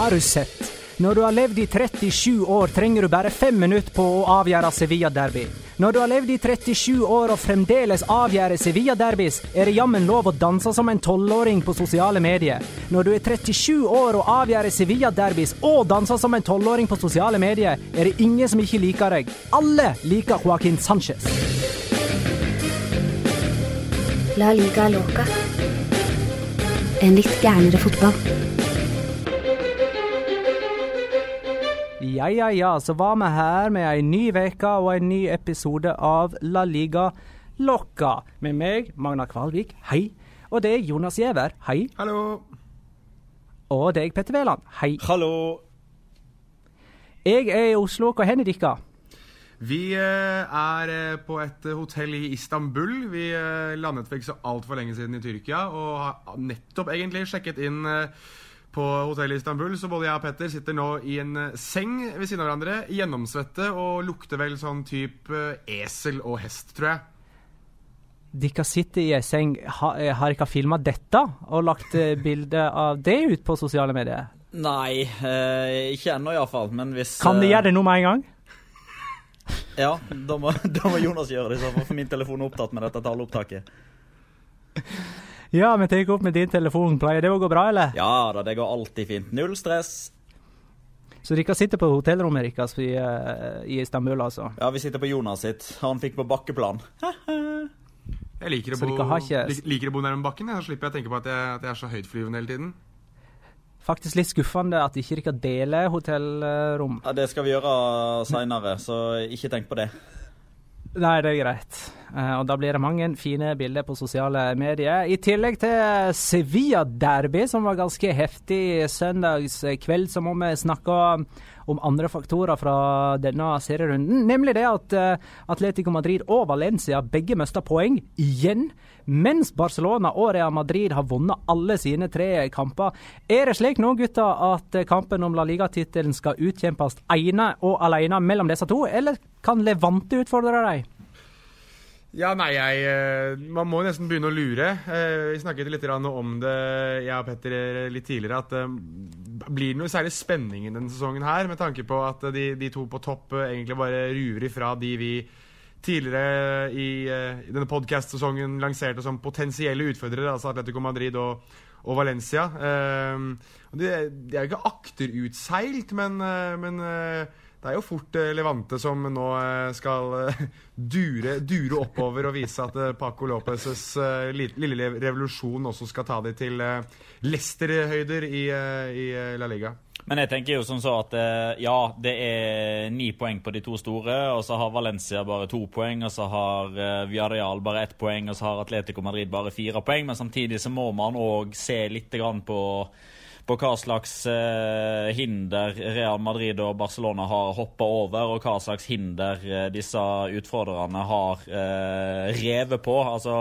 Har du sett? Når du har levd i 37 år, trenger du bare fem minutter på å avgjøre Sevilla-derby. Når du har levd i 37 år og fremdeles avgjøre Sevilla-derbys, er det jammen lov å danse som en tolvåring på sosiale medier. Når du er 37 år og avgjør Sevilla-derbys og danser som en tolvåring på sosiale medier, er det ingen som ikke liker deg. Alle liker Joaquin Sanchez. La liga loca. En litt gærnere fotball. Ja, ja, ja, så var vi her med ei ny uke og en ny episode av La Liga Locca. Med meg, Magna Kvalvik, hei. Og det er Jonas Giæver, hei. Hallo. Og deg, Petter Wæland, hei. Hallo! Jeg er i Oslo, hvor hen er dere? Vi eh, er eh, på et eh, hotell i Istanbul. Vi landet for ikke så altfor lenge siden i Tyrkia og har nettopp egentlig sjekket inn på hotellet i Istanbul. Så både jeg og Petter sitter nå i en eh, seng ved siden av hverandre, gjennomsvette og lukter vel sånn type eh, esel og hest, tror jeg. Dere sitter i ei seng. Eh, har dere filma dette og lagt bilde av det ut på sosiale medier? Nei, eh, ikke ennå iallfall. Men hvis Kan de gjøre det nå med en gang? Ja, da må, da må Jonas gjøre det, så for min telefon er opptatt med dette taleopptaket. Ja, vi tar opp med din telefon. Pleier det å gå bra, eller? Ja da, det går alltid fint. Null stress. Så dere sitter på hotellrommet deres i, eh, i Istanbul, altså? Ja, vi sitter på Jonas sitt. Han fikk på bakkeplan. Jeg liker å, bo, ikke- liker å bo nærme bakken, jeg, så slipper jeg å tenke på at jeg, at jeg er så høytflyvende hele tiden. Faktisk litt skuffende at ikke dere deler hotellrom. Ja, Det skal vi gjøre seinere, så ikke tenk på det. Nei, det er greit. Eh, og da blir det mange fine bilder på sosiale medier. I tillegg til Sevilla-derby, som var ganske heftig søndagskveld, så må vi snakke om andre faktorer fra denne serierunden. Nemlig det at eh, Atletico Madrid og Valencia begge mista poeng igjen. Mens Barcelona og Real Madrid har vunnet alle sine tre kamper. Er det slik nå, gutta, at kampen om La Liga-tittelen skal utkjempes ene og alene mellom disse to, eller kan Levante utfordre deg? Ja, nei, jeg eh, Man må nesten begynne å lure. Eh, Vi snakket litt om det, jeg og Petter, eh, litt tidligere. At det blir noe særlig spenning i denne sesongen her, med tanke på at de, de to på topp egentlig bare ruver ifra de vi tidligere i, i denne podcast-sesongen lanserte som potensielle utfordrere, altså Atletico Madrid og, og Valencia. De, de er jo ikke akterutseilt, men, men det er jo fort eh, Levante som nå eh, skal eh, dure, dure, oppover og vise at Paco Lopez's lille revolusjon også skal ta dem til Leicester-høyder i, i, La Liga. Men jeg tenker jo som så at ja, det er ni poeng på de to store, og så har Valencia bare to poeng, og så har Villarreal bare ett poeng, og så har Atletico Madrid bare fire poeng, men samtidig så må man òg se litt på på hva slags eh, hinder Real Madrid og Barcelona har hoppa over, og hva slags hinder eh, disse utfordrerne har eh, revet på. Altså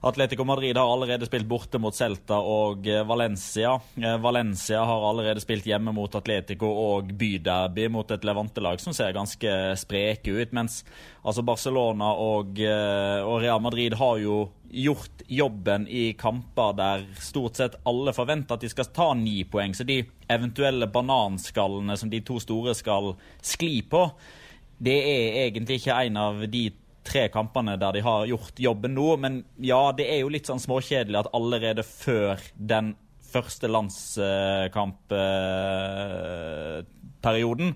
Atletico Madrid har allerede spilt borte mot Celta og eh, Valencia. Eh, Valencia har allerede spilt hjemme mot Atletico og byderby mot et Levante-lag som ser ganske spreke ut. Mens altså Barcelona og, eh, og, Real Madrid har jo gjort jobben i kamper der stort sett alle forventer at de skal ta ni poeng. Så de eventuelle bananskallene som de to store skal skli på, det er egentlig ikke en av de tre kampene der de har gjort jobben nå. Men ja, det er jo litt sånn småkjedelig at allerede før den første landskampperioden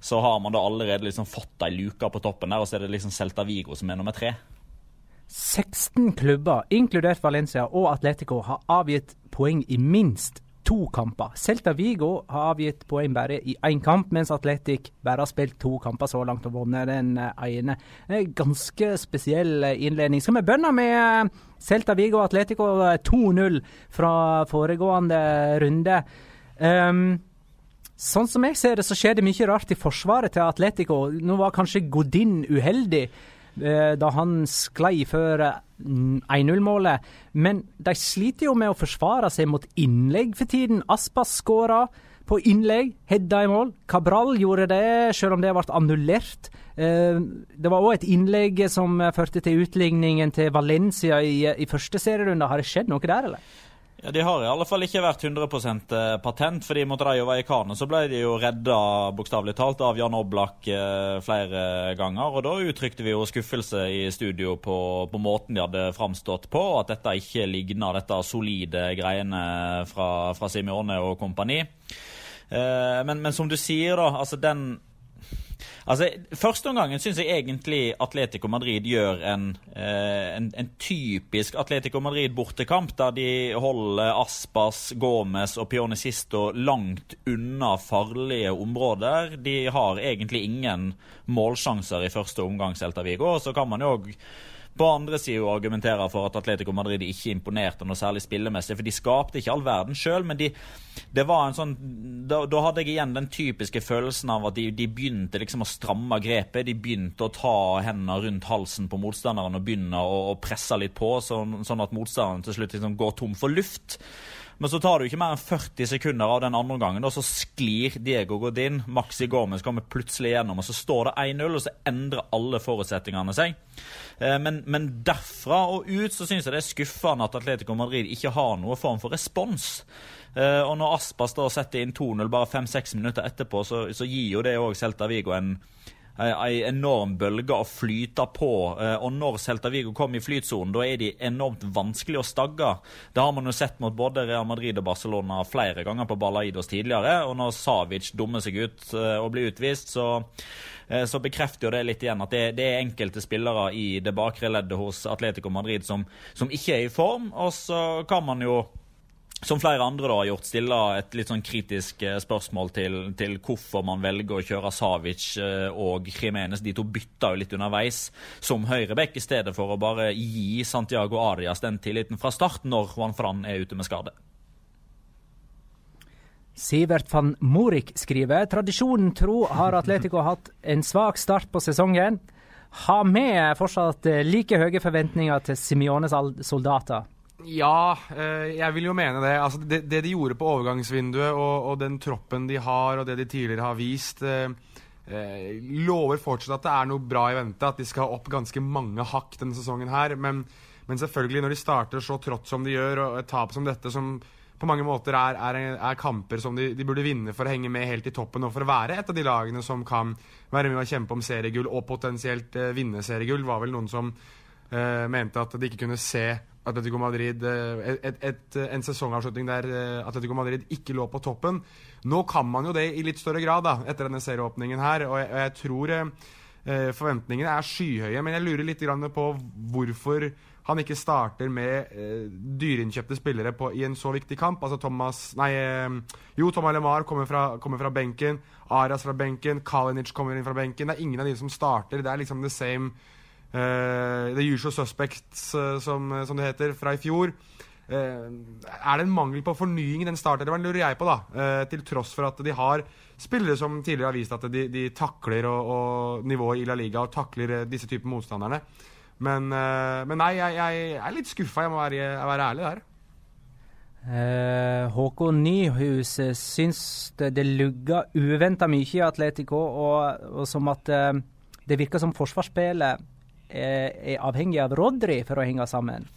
så har man da allerede liksom fått ei luke på toppen der, og så er det liksom Celta Vigo som er nummer tre. 16 klubber, inkludert Valencia og Atletico, har avgitt poeng i minst to kamper. Celta Vigo har avgitt poeng bare i én kamp, mens Atletic bare har spilt to kamper så langt og vunnet den eh, ene. En ganske spesiell eh, innledning. Skal vi begynne med eh, Celta Vigo Atletico 2-0 fra foregående runde? Um, Sånn som jeg ser det, så skjer det mye rart i forsvaret til Atletico. Nå var kanskje Godin uheldig da han sklei før 1-0-målet. Men de sliter jo med å forsvare seg mot innlegg for tiden. Aspas skåra på innlegg, hedda i mål. Cabral gjorde det, selv om det ble annullert. Eh, det var òg et innlegg som førte til utligningen til Valencia i, i første serierunde. Har det skjedd noe der, eller? Ja, De har i alle fall ikke vært 100 eh, patent, fordi mot Rayo Vallecano så ble de jo redda bokstavelig talt av Jan Oblak eh, flere ganger. og Da uttrykte vi jo skuffelse i studio på, på måten de hadde framstått på, at dette ikke ligna dette solide greiene fra, fra Simione og kompani. Eh, men, men, som du sier, da, altså den Altså, Første omgangen syns jeg egentlig Atletico Madrid gjør en, eh, en, en typisk Atletico Madrid-bortekamp, der de holder Aspas, Gomez og Pionicisto langt unna farlige områder. De har egentlig ingen målsjanser i første omgang, Celta Vigo. Så kan man jo på andre sida argumenterer for at Atletico Madrid ikke imponerte noe særlig spillemessig. For de skapte ikke all verden sjøl, men de, det var en sånn da, da, hadde jeg igjen den typiske følelsen av at de, de, begynte liksom å stramme grepet. De begynte å ta hendene rundt halsen på motstanderen og begynne å, å presse litt på, sånn, sånn at motstanderen til slutt liksom går tom for luft. Men så tar det ikke mer enn 40 sekunder av den andre gangen, og så sklir Diego Godin. Maxi Gomez kommer plutselig gjennom, og så står det 1-0, og så endrer alle forutsetningene seg. Eh, men, men derfra og ut så syns jeg det er skuffende at Atletico Madrid ikke har noen form for respons. Eh, og når Aspas da setter inn 2-0 bare 5-6 minutter etterpå, så, så gir jo det òg Celta Vigo en ei enorm bølge å flyte på. Eh, og når Celta Vigo kommer i flytsonen, da er de enormt vanskelig å stagge. Det har man jo sett mot både Real Madrid og Barcelona flere ganger på Balaidos tidligere. Og når Savic dummer seg ut eh, og blir utvist, så eh, så bekrefter jo det litt igjen at det, det, er enkelte spillere i det bakre leddet hos Atletico Madrid som, som ikke er i form. Og så kan man jo som flere andre da har gjort, stiller et litt sånn kritisk eh, spørsmål til, til, hvorfor man velger å kjøre Savic eh, og Jimenez. De to bytta jo litt underveis som høyreback, i stedet for å bare gi Santiago Arias den tilliten fra start når Juan Fran er ute med skade. Sivert van Morik skriver tradisjonen tro har Atletico hatt en svak start på sesongen. Har vi fortsatt like høye forventninger til Simiones soldater? Ja, eh, jeg vil jo mene det. Altså, det, det, de gjorde på overgangsvinduet, og, og, den troppen de har, og det de tidligere har vist, eh, eh, lover fortsatt at det er noe bra i vente. At de skal opp ganske mange hakk denne sesongen her. Men, men selvfølgelig, når de starter så trått som de gjør, og et tap som dette, som på mange måter er, er, er kamper som de, de, burde vinne for å henge med helt i toppen, og for å være et av de lagene som kan være med å kjempe om seriegull, og potensielt eh, vinne seriegull, var vel noen som eh, mente at de ikke kunne se Atletico Madrid eh, et, et, et, En sesongavslutning der eh, Atletico Madrid ikke lå på toppen. Nå kan man jo det i litt større grad da, etter denne serieåpningen her, og jeg, og jeg tror eh, forventningene er skyhøye. Men jeg lurer litt på hvorfor han ikke starter med eh, dyreinnkjøpte spillere på, i en så viktig kamp. Altså Thomas Nei, eh, jo, Thomas LeMar kommer kommer fra benken. Arias fra benken. Kalinic kommer inn fra benken. Det er ingen av de som starter. Det er liksom the same The usual suspects, uh, som, som, det heter, fra i fjor. Er det en mangel på fornying i den startelveren, lurer jeg på, da. til tross for at de har spillere som tidligere har vist at de, de takler og, og nivået i La Liga og takler disse typer motstanderne. Men, men nei, jeg, jeg, er litt skuffa, jeg må være, jeg være ærlig der. Uh, Håkon Nyhus syns det, det lugga uventa mye i Atletico, og, og som at uh, det virker som forsvarsspillet er, avhengig av Rodri for å henge sammen.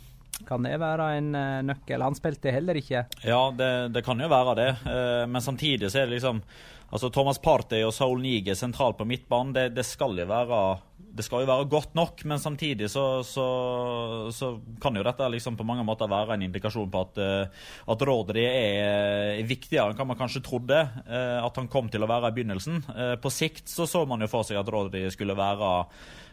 Kan det være en uh, nøkkel? Han spilte heller ikke. Ja, det, det kan jo være det, men samtidig så er det liksom Altså Thomas Partey og Saul Nige sentralt på midtbanen, det, det, skal jo være, det skal jo være godt nok. Men samtidig så, så, så kan jo dette liksom på mange måter være en indikasjon på at, eh, at Rodri er viktigere enn hva man kanskje trodde eh, at han kom til å være i begynnelsen. Eh, på sikt så så man jo for seg at Rodri skulle være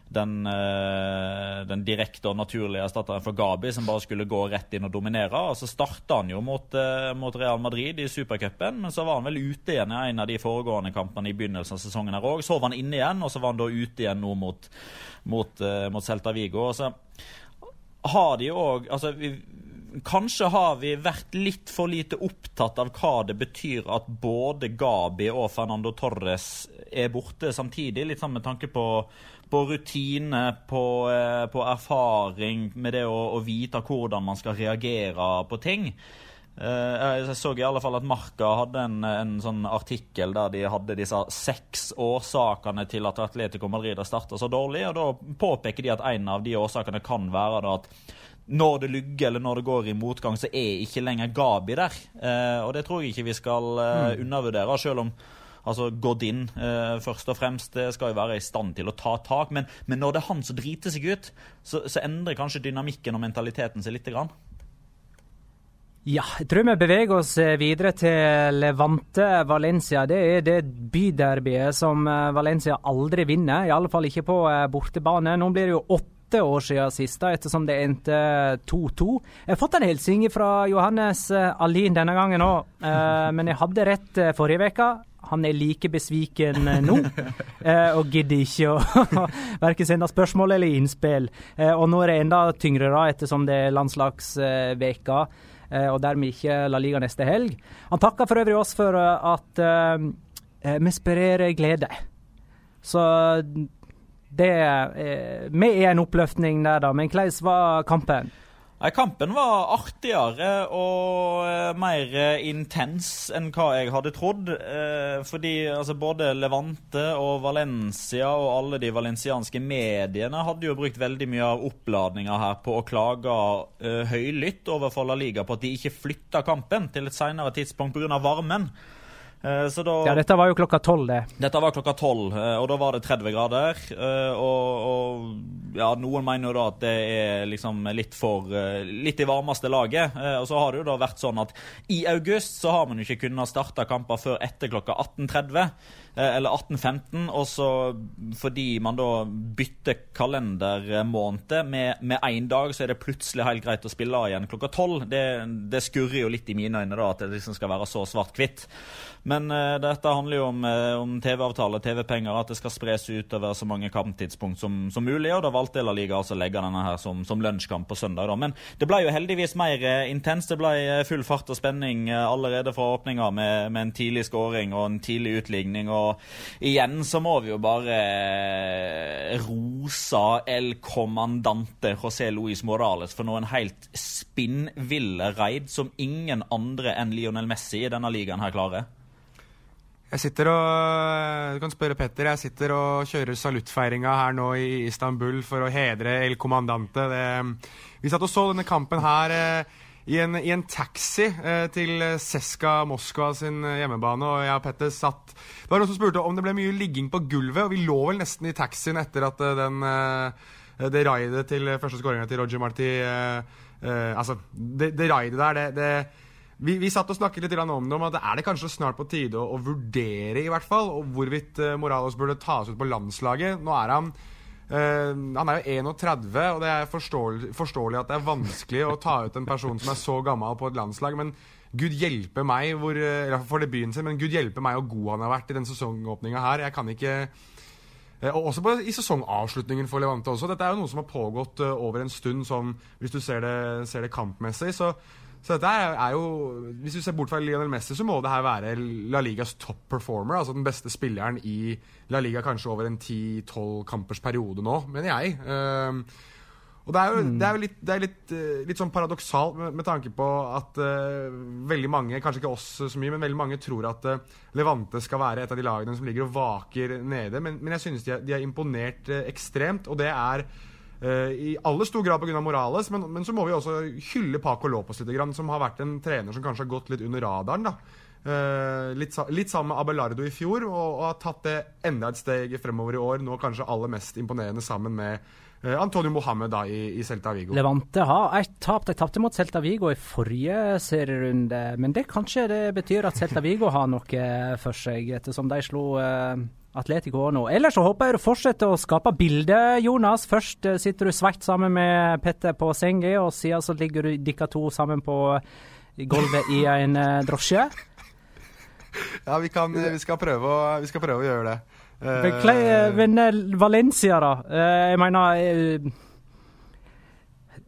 den, eh, den, direkte og naturlige erstatteren for Gabi, som bare skulle gå rett inn og dominere. Og Så starta han jo mot, eh, mot, Real Madrid i supercupen, men så var han vel ute igjen i en av de foregående kampene i begynnelsen av sesongen her òg. Så var han inne igjen, og så var han da ute igjen nå mot, mot, uh, mot Celta Vigo. Og så har de òg altså, Kanskje har vi vært litt for lite opptatt av hva det betyr at både Gabi og Fernando Torres er borte samtidig, litt sånn med tanke på på rutine, på, eh, på, erfaring med det å, å, vite hvordan man skal reagere på ting. Eh, jeg så i alle fall at Marka hadde en, en sånn artikkel der de hadde disse seks årsakene til at Atletico Madrid har starta så dårlig. og Da påpeker de at en av de årsakene kan være at når det lugger eller når det går i motgang, så er ikke lenger Gabi der. Eh, og det tror jeg ikke vi skal mm. undervurdere, selv om Altså Godin eh, først og fremst skal jo være i stand til å ta tak. Men, men når det er han som driter seg ut, så, så, endrer kanskje dynamikken og mentaliteten seg litt. Grann. Ja, jeg tror vi beveger oss eh, videre til Levante Valencia. Det er det byderbyet som eh, Valencia aldri vinner, i alle fall ikke på eh, bortebane. Nå blir det jo åtte år siden siste, ettersom det endte 2-2. Jeg har fått en hilsen fra Johannes Alin denne gangen òg, men jeg hadde rett forrige uke han er like besviken eh, nå, eh, og gidder ikke å verken sende spørsmål eller innspill. Eh, og nå er det enda tyngre, da, ettersom det er landslagsveka, og dermed ikke La Liga neste helg. Han takker for øvrig oss for at vi sprer glede. Så det Vi er en oppløftning der, da. Men hvordan var kampen? Nei, Kampen var artigere og eh, mer eh, intens enn hva jeg hadde trodd. Eh, fordi altså, både Levante og Valencia og alle de valencianske mediene hadde jo brukt veldig mye av oppladninga her på å klage høylytt overfor La Liga på at de ikke flytta kampen til et seinere tidspunkt pga. varmen. Eh, da, ja, dette var jo klokka tolv, det. Dette var klokka tolv, eh, og da var det 30 grader. Eh, og, og ja, noen mener jo da at det er liksom litt for Litt i varmeste laget. Og så har det jo da vært sånn at i august så har man jo ikke kunnet starte kamper før etter klokka 18.30. Eller 18.15, og så fordi man da bytter kalendermåned med én dag, så er det plutselig helt greit å spille igjen klokka tolv. Det, det, skurrer jo litt i mine øyne da, at det liksom skal være så svart-hvitt. Men uh, dette handler jo om, uh, om TV-avtale, TV-penger, at det skal spres utover så mange kamptidspunkt som, som mulig. Og da valgte La Liga altså å legge denne her som, som lunsjkamp på søndag. Da. Men det ble jo heldigvis mer intenst. Det ble full fart og spenning allerede fra åpninga med, med, en tidlig skåring og en tidlig utligning. Og igjen så må vi jo bare rosa El Comandante José Luis Morales for noen helt spinnville raid som ingen andre enn Lionel Messi i denne ligaen her klarer. Jeg sitter og Du kan spørre Petter. Jeg sitter og kjører saluttfeiringa her nå i Istanbul for å hedre El Comandante. Det, vi satt og så denne kampen her eh, i, en, i, en, taxi eh, til Seska Moskva sin hjemmebane, og jeg og Petter satt Det var noen som spurte om det ble mye ligging på gulvet, og vi lå vel nesten i taxien etter at eh, den, eh, det raidet til første skåringa til Roger Marti eh, eh, Altså, det, det raidet der, det, det vi, vi, satt og snakket litt om det, om at er det kanskje snart på tide å, å vurdere i hvert fall, og hvorvidt Morales burde tas ut på landslaget. Nå er han uh, Han er jo 31, og det er forståelig, forståelig, at det er vanskelig å ta ut en person som er så gammel på et landslag. Men Gud hjelpe meg hvor, uh, for debuten sin, men Gud hjelpe meg hvor god han har vært i den sesongåpninga her. Jeg kan ikke og også på, i sesongavslutningen for Levante også. Dette er jo noe som har pågått over en stund, sånn, hvis du ser det, ser det kampmessig. Så så dette er jo Hvis du ser bort fra Lionel Messi, så må det her være La Ligas top performer. Altså den beste spilleren i La Liga kanskje over en 10-12 kampers periode nå, mener jeg. Uh, og det er jo, det er jo litt, det er litt, uh, litt, sånn paradoksalt med, med, tanke på at uh, veldig mange, kanskje ikke oss så mye, men veldig mange tror at uh, Levante skal være et av de lagene som ligger og vaker nede. Men, men jeg synes de, de har imponert ekstremt, og det er Uh, I aller stor grad pga. Morales, men, men, så må vi også hylle Paco Lopez litt, som har vært en trener som kanskje har gått litt under radaren. da uh, litt, litt, sammen med Abelardo i fjor, og, og, har tatt det enda et steg fremover i år. Nå kanskje aller mest imponerende sammen med uh, Antonio Mohammed da, i, i, Celta Vigo. Levante har et tap. De tapte mot Celta Vigo i forrige serierunde. Men det kanskje det betyr at Celta Vigo har noe for seg, ettersom de slo Atletico nå. Ellers så håper jeg du fortsetter å skape bilde, Jonas. Først eh, sitter du sveitt sammen med Petter på senga, og siden så ligger du dere to sammen på gulvet i en uh, drosje. Ja, vi, kan, vi, skal prøve å, vi skal prøve å gjøre det. Men Valencia, da. Jeg mener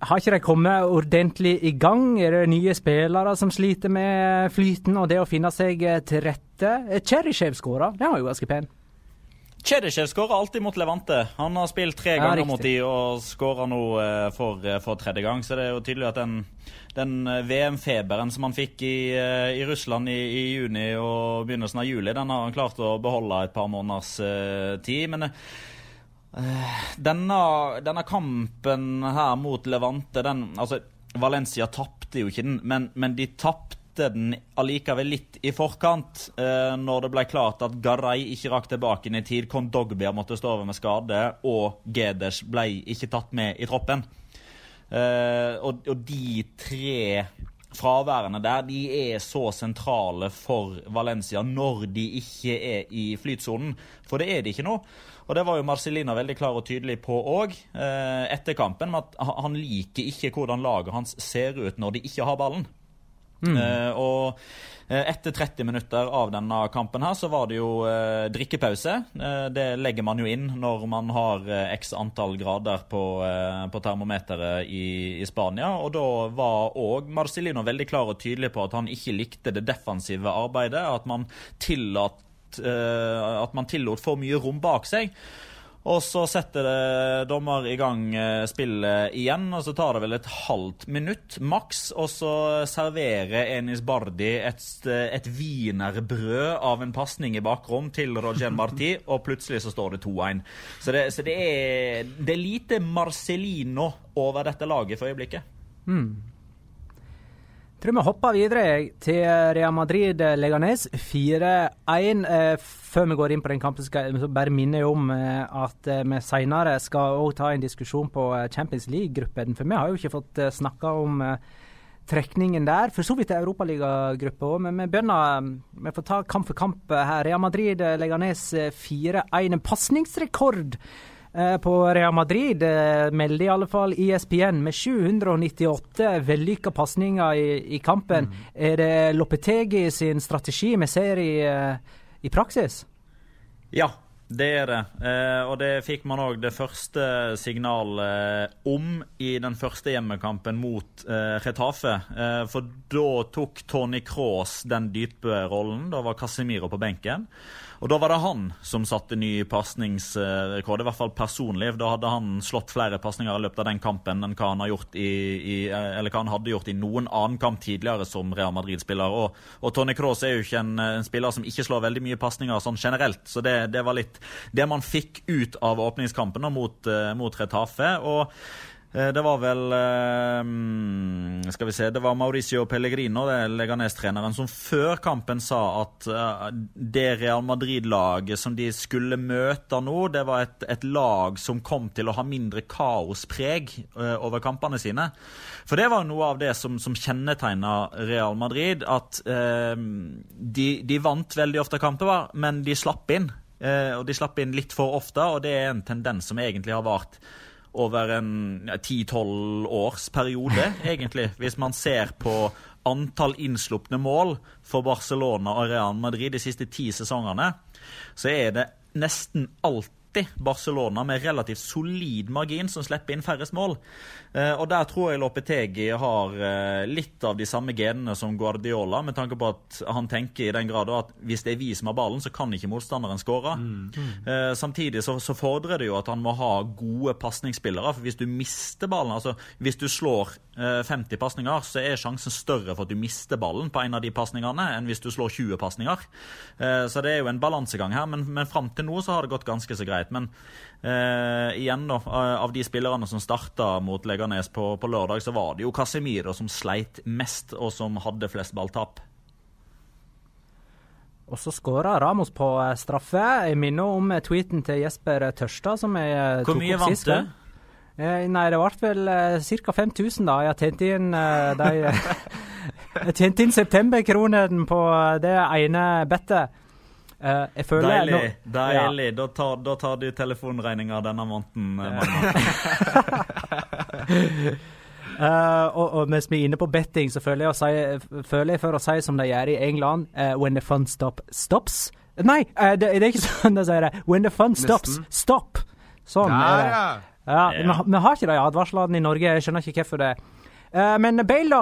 har ikke de kommet ordentlig i gang? Er det nye spillere som sliter med flyten og det å finne seg til rette? Cherryshev skåra, den var jo ganske pen. Chedishev skårer alltid mot Levante. Han har spilt tre ja, ganger mot de og skårer nå uh, for, uh, for, tredje gang. Så det er jo tydelig at den, den uh, VM-feberen som han fikk i, i Russland i, i, juni og begynnelsen av juli, den har han klart å beholde et par måneders tid. Men denne, denne, kampen her mot Levante, den Altså, Valencia tapte jo ikke den, men, men de tapte satte den allikevel litt i forkant eh, når det ble klart at Garay ikke rakk tilbake inn i tid. Kondogbia måtte stå over med skade, og Geders ble ikke tatt med i troppen. Eh, og, og, de tre fraværene der de er så sentrale for Valencia når de ikke er i flytsonen. For det er de ikke nå. Og det var jo Marcelina veldig klar og tydelig på òg eh, etter kampen. at Han liker ikke hvordan laget hans ser ut når de ikke har ballen. Mm. Uh, og uh, etter 30 minutter av denne kampen her, så var det jo eh, drikkepause. det legger man jo inn når man har x antall grader på, på termometeret i, i, Spania. Og da var òg Marcellino veldig klar og tydelig på at han ikke likte det defensive arbeidet. At man tillot, at for mye rom bak seg. Og så setter det dommer i gang eh, spillet igjen, og så tar det vel et halvt minutt maks. Og så serverer Enis Bardi et, et wienerbrød av en pasning i bakrom til Roger Marti, og plutselig så står det 2-1. Så, det, så det, er, det, er, lite Marcellino over dette laget for øyeblikket. Mm tror vi hopper videre til Real Madrid-Leganes 4-1. Eh, før vi går inn på den kampen, skal jeg bare minne om eh, at eh, vi senere skal også ta en diskusjon på Champions League-gruppen. For vi har jo ikke fått snakka om trekningen der. For så vidt er Europaligagruppa òg, men vi begynner Vi får ta kamp for kamp her. Real Madrid-Leganes 4-1. En pasningsrekord Eh, på Real Madrid eh, melder i alle fall ISPN med 798 vellykka pasninger i, i, kampen. Mm. Er det Lopetegi sin strategi vi ser i, eh, i praksis? Ja, det er det. Eh, og det fikk man òg det første signalet om i den første hjemmekampen mot eh, Retafe. Eh, for da tok Tony Cross den dype rollen. Da var Casemiro på benken. Og da var det han som satte ny pasningsrekord, i hvert fall personlig. Da hadde han slått flere pasninger i løpet av den kampen enn hva han, i, i, hva han hadde gjort i noen annen kamp tidligere som Real Madrid-spiller. Og, og, Tony Cross er jo ikke en, en, spiller som ikke slår veldig mye pasninger sånn generelt, så det, det, var litt det man fikk ut av åpningskampen mot, uh, mot Retafe. og Eh, det var vel eh, Skal vi se Det var Mauricio Pellegrino, det er Leganes-treneren, som før kampen sa at eh, det Real Madrid-laget som de skulle møte nå, det var et, et, lag som kom til å ha mindre kaospreg over kampene sine. For det var noe av det som, som kjennetegna Real Madrid. At de, de, vant veldig ofte kamper, men de slapp inn. og de slapp inn litt for ofte, og det er en tendens som egentlig har vart over en ti-tolv ja, års periode, egentlig. Hvis man ser på antall innslupne mål for Barcelona og Real Madrid de siste ti sesongene, så er det nesten alltid Barcelona med relativt solid margin som slipper inn færrest mål. Eh, og Der tror jeg Lopetegi har eh, litt av de samme genene som Guardiola, med tanke på at han tenker i den grad at hvis det er vi som har ballen, så kan ikke motstanderen skåre. Mm. Mm. Samtidig så, så, fordrer det jo at han må ha gode pasningsspillere. For hvis du mister ballen, altså hvis du slår 50 pasninger, så er sjansen større for at du mister ballen på en av de pasningene, enn hvis du slår 20 pasninger. Så det er jo en balansegang her, men, men fram til nå så har det gått ganske så greit. Men eh, igjen da, Av de spillerne som starta mot Leganes på, på, lørdag, så var det jo Casemiro som sleit mest, og som hadde flest balltap. Og så skåra Ramos på eh, straffe. Jeg minner om eh, tweeten til Jesper Tørstad. som jeg Hvor mye vant du? Eh, nei, det ble vel eh, ca. 5000, da. Jeg tjente inn eh, de Jeg tjente inn septemberkronen på det ene bettet. Uh, jeg føler Deilig. Nå, deilig. Ja. Da, tar, da, tar, du telefonregninga denne måneden. uh, og, og, mens vi er inne på betting, så føler jeg, si, føler jeg for å si som de gjør i England uh, When the fun stop stops. Nei, det, det, er ikke sånn de sier det. When the fun stops, Nesten. stop. Sånn Der, ja. Ja, ja. Vi, vi, har ikke de advarslene i Norge. Jeg skjønner ikke hvorfor det. men Bale, da.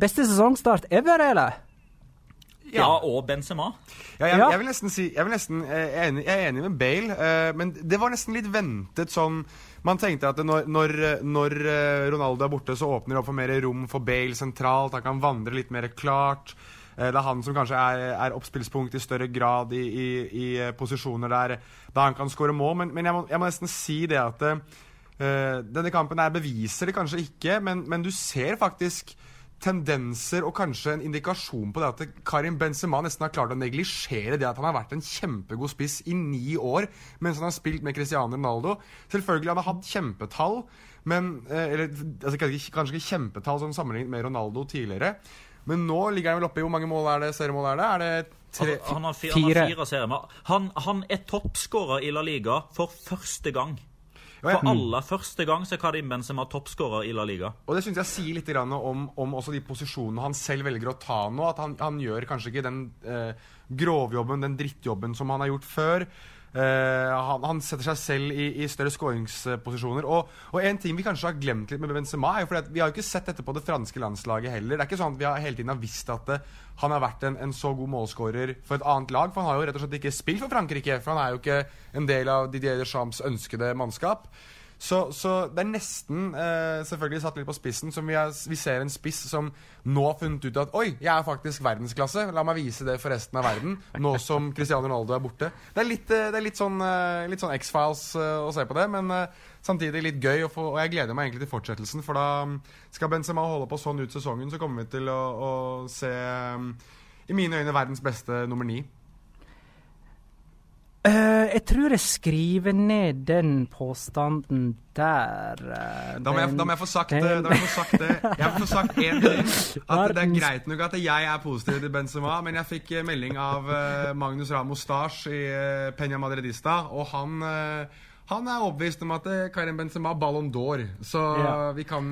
beste sesongstart ever, eller? Ja, ja og Benzema. Ja, jeg, jeg, vil nesten si Jeg, nesten, eh, jeg, er, enig, jeg er enig med Bale, uh, men det var nesten litt ventet sånn Man tenkte at når, når, når, eh, Ronaldo er borte, så åpner det opp for mer rom for Bale sentralt. Han kan vandre litt mer klart. Uh, det er han som kanskje er, er oppspillspunkt i større grad i, i, i posisjoner der, der, han kan skåre mål. Men, men jeg, må, jeg, må, nesten si det at uh, denne kampen her beviser det kanskje ikke, men, men du ser faktisk tendenser og kanskje en indikasjon på det at Karim Benzema nesten har klart å neglisjere det at han har vært en kjempegod spiss i ni år mens han har spilt med Cristiano Ronaldo. Selvfølgelig han har hatt kjempetall, men eh, eller, altså, kanskje ikke kjempetall som sammenlignet med Ronaldo tidligere. Men nå ligger han vel oppe i Hvor mange mål er det, seriemål er det? Er det tre, han, han, har fire, fire. Han, har fire seriemål. Han, han er toppskårer i La Liga for første gang. For aller første gang så er Karim Benzema toppskårer i La Liga. Og det syns jeg sier litt om, om, de posisjonene han selv velger å ta nå. At han, han gjør kanskje ikke den eh, grovjobben, den drittjobben som han har gjort før. Uh, han, han, setter seg selv i, i større skåringsposisjoner. Og, og, en ting vi kanskje har glemt litt med Benzema, er jo fordi vi har jo ikke sett dette på det franske landslaget heller. Det er ikke sånn at vi har, hele tiden har visst at det, eh, han har vært en, en så god målskårer for et annet lag. For han har jo rett og slett ikke spilt for Frankrike, for han er jo ikke en del av Didier Deschamps ønskede mannskap. Så, så, det er nesten eh, selvfølgelig satt litt på spissen som vi, er, vi, ser en spiss som nå har funnet ut at Oi, jeg er faktisk verdensklasse. La meg vise det for resten av verden. Nå som Cristiano Ronaldo er borte. Det er litt, eh, det er litt sånn, eh, sånn X-Files eh, å se på det, men samtidig litt gøy. Og, få, og, jeg gleder meg egentlig til fortsettelsen, for da mm, skal Benzema holde på sånn ut sesongen, så kommer vi til å, å se, um, i mine øyne, verdens beste nummer ni. Uh, jeg tror jeg skriver ned den påstanden der. Uh, da, må jeg, da, må jeg, få sagt det. Da må jeg få sagt det. Jeg må få sagt én ting. At det er greit nok at jeg er positiv til Benzema, men jeg fikk eh, melding av uh, Magnus Ramos Stars i uh, Peña Madridista, og han han er overbevist om at Karim Benzema Ballon d'Or, så ja. vi kan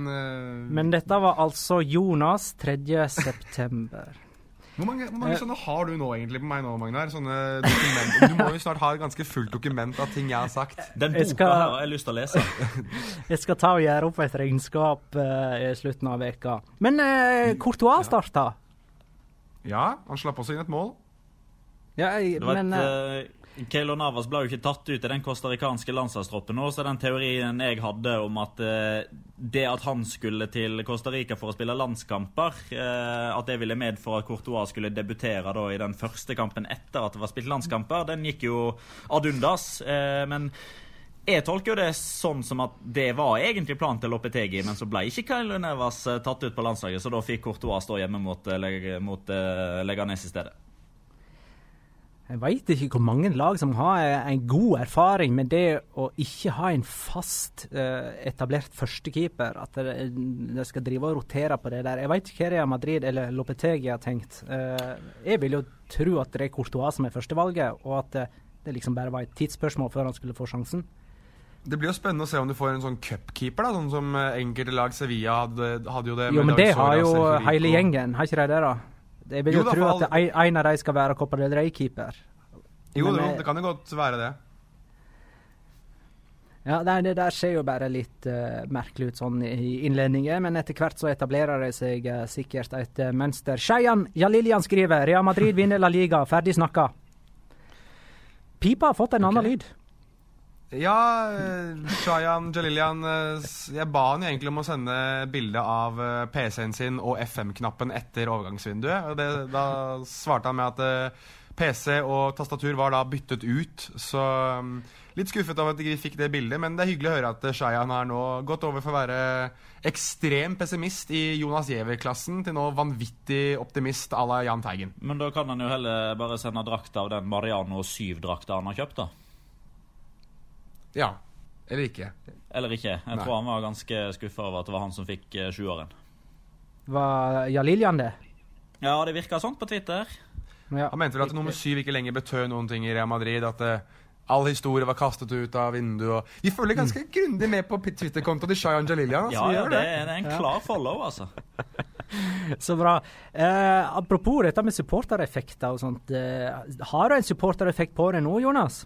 Men dette var altså Jonas 3. september. Hvor mange, hvor mange eh. sånne har du nå egentlig på meg nå, Magnar? Sånne dokument. Du må jo snart ha et ganske fullt dokument av ting jeg har sagt. Den boka skal, her har jeg lyst til å lese. jeg skal ta og gjøre opp et regnskap uh, i slutten av veka. Men uh, Courtois starta. Ja, han slapp også inn et mål. Ja, jeg, men uh, Keylor Navas ble jo ikke tatt ut i den costaricanske landslagstroppen nå, så den teorien jeg hadde om at eh, det at han skulle til Costa Rica for å spille landskamper, eh, at det ville medføre at Courtois skulle debutere da i den første kampen etter at det var spilt landskamper, den gikk jo ad undas. Eh, men Jeg tolker jo det sånn som at det var egentlig planen til Lopetegi, men så ble ikke Kylo Nevas eh, tatt ut på landslaget, så da fikk Courtois stå hjemme mot, mot, mot uh, Leganes i stedet. Jeg veit ikke hvor mange lag som har en god erfaring med det å ikke ha en fast uh, etablert førstekeeper. At de skal drive og rotere på det der. Jeg veit ikke hva Real Madrid eller Lopetegi har tenkt. Uh, jeg vil jo tro at det er Courtois som er førstevalget, og at det liksom bare var et tidsspørsmål før han skulle få sjansen. Det blir jo spennende å se om du får en sånn cupkeeper, da, sånn som eh, enkelte lag Sevilla hadde, hadde jo det. Jo, men det har jo hele gjengen, har ikke de det, da? Jeg vil jo, jo tro at en av dem skal være Copa del Rey-keeper. Jo, jo, det kan jo godt være det. Ja, det, det der ser jo bare litt uh, merkelig ut sånn i innledningen, men etter hvert så etablerer det seg uh, sikkert et uh, mønster. Shayan Jalilian skriver Real Madrid vinner La Liga, ferdig snakka. Pipa har fått en okay. annen lyd. Ja, eh, Shayan Jalilian eh, Jeg ba han egentlig om å sende bilde av eh, PC-en sin og FM-knappen etter overgangsvinduet. Og det, da svarte han med at PC og tastatur var da byttet ut. Så mm, litt skuffet over at vi fikk det bildet, men det er hyggelig å høre at Shayan har nå gått over for å være ekstrem pessimist i Jonas Giæver-klassen til nå vanvittig optimist à la Jahn Teigen. Men da kan han jo heller bare sende drakta av den Mariano 7-drakta han har kjøpt, da. Ja. Eller ikke. Eller ikke. Jeg Nei. tror han var ganske skuffa over at det var han som fikk uh, sjuåren. Var Jaliljan det? Ja, det virka sånn på Twitter. Ja. Han mente vel at nummer syv ikke lenger betød noen ting i Real Madrid. At uh, all historie var kastet ut av vinduet. Vi følger ganske mm. grundig med på Twitter-kontoen til Shayan Jalilyan. Altså, ja, ja det, er, det er en klar follow, altså. Så bra. Eh, apropos dette med supportereffekter og sånt. Eh, har du en supportereffekt på det nå, Jonas?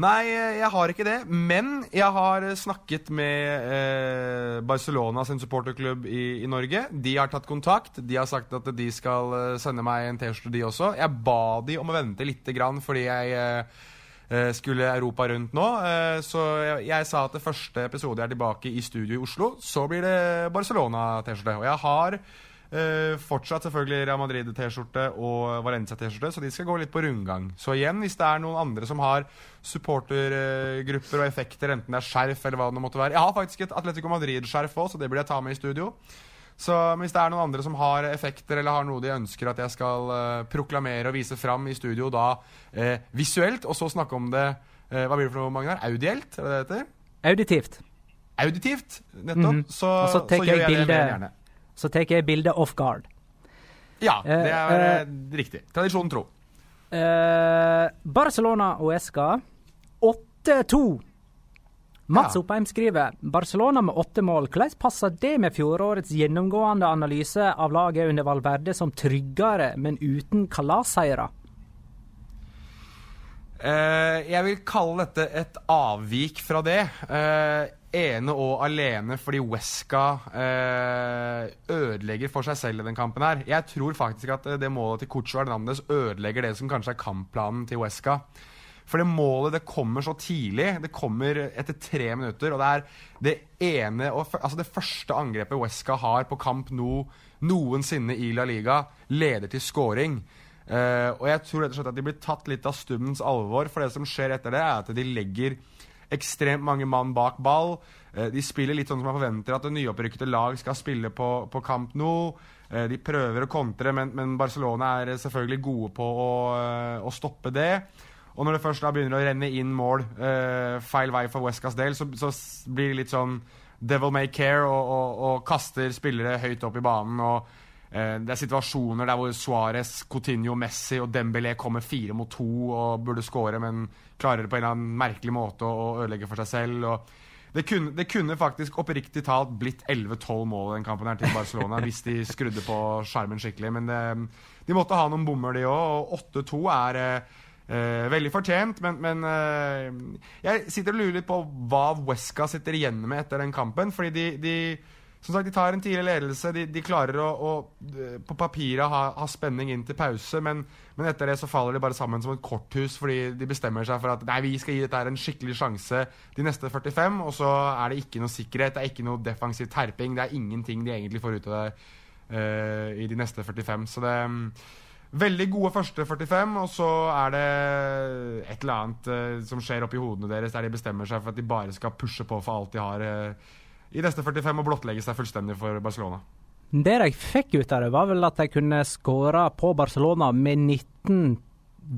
Nei, jeg har ikke det. Men jeg har snakket med eh, Barcelona sin supporterklubb i, i, Norge. De har tatt kontakt. De har sagt at de skal eh, sende meg en T-skjorte, de også. Jeg ba de om å vente litt grann fordi jeg eh, eh, skulle Europa rundt nå. Eh, så jeg, jeg, sa at det første episode er tilbake i studio i Oslo. Så blir det Barcelona-T-skjorte. Og jeg har Uh, fortsatt selvfølgelig Real Madrid-T-skjorte og Valencia-T-skjorte, så de skal gå litt på rundgang. Så igjen, hvis det er noen andre som har supportergrupper og effekter, enten det er skjerf eller hva det måtte være Jeg har faktisk et Atletico Madrid-skjerf òg, så det blir jeg ta med i studio. Så hvis det er noen andre som har effekter eller har noe de ønsker at jeg skal uh, proklamere og vise fram i studio, da uh, visuelt, og så snakke om det Hva blir det for noe, Magnar? Audielt? Er det det heter? Auditivt. Auditivt, nettopp. Mm -hmm. så, så, så, gjør jeg det veldig gjerne så tar jeg bildet off guard. Ja, det er eh, eh, riktig. Tradisjonen tro. Eh, Barcelona og Esca 8-2. Mats ja. Oppheim skriver Barcelona med åtte mål. Hvordan passer det med fjorårets gjennomgående analyse av laget under Valverde som tryggere, men uten kalasseiere? Uh, jeg vil kalle dette et avvik fra det. Uh, ene og alene fordi Wesca eh, ødelegger for seg selv i den kampen her. Jeg tror faktisk at det målet til Cucho Hernandez ødelegger det som kanskje er kampplanen til Wesca. For det målet det kommer så tidlig. Det kommer etter tre minutter. Og det er det ene Altså det første angrepet Wesca har på kamp no, noensinne i La Liga, leder til scoring. Uh, og jeg tror rett og slett at de blir tatt litt av stummens alvor. For det som skjer etter det, er at de legger ekstremt mange mann bak ball. Uh, de spiller litt sånn som man forventer at det nyopprykkede lag skal spille på, på kamp nå. Uh, de prøver å kontre, men, men, Barcelona er selvfølgelig gode på å, å, stoppe det. Og når det først da begynner å renne inn mål feil vei for Westcas del, så, så, blir det litt sånn devil may care og, og, og kaster spillere høyt opp i banen. og Eh, det er situasjoner der hvor Suárez, Coutinho, Messi og Dembélé kommer fire mot to og burde skåre, men klarer det på en eller annen merkelig måte å ødelegge for seg selv. Det kunne, det, kunne, faktisk oppriktig talt blitt 11-12 mål den kampen her til Barcelona hvis de skrudde på skjermen skikkelig, men det, de måtte ha noen bommer, de òg. Og 8-2 er eh, veldig fortjent, men, men eh, jeg sitter og lurer litt på hva Wesca sitter igjen med etter den kampen. fordi de, de som sagt, De tar en tidlig ledelse. De, de klarer å, å, på papiret ha, ha, spenning inn til pause, men, men, etter det så faller de bare sammen som et korthus fordi de bestemmer seg for at nei, vi skal gi dette en skikkelig sjanse de neste 45, og så er det ikke noe sikkerhet, det er ikke noe defensiv terping, det er ingenting de egentlig får ut av det uh, i de neste 45. Så det veldig gode første 45, og så er det et eller annet uh, som skjer oppi hodene deres der de bestemmer seg for at de bare skal pushe på for alt de har eh, i neste 45 og blottlegge seg fullstendig for Barcelona. Det de fikk ut av det, var vel at de kunne skåre på Barcelona med 19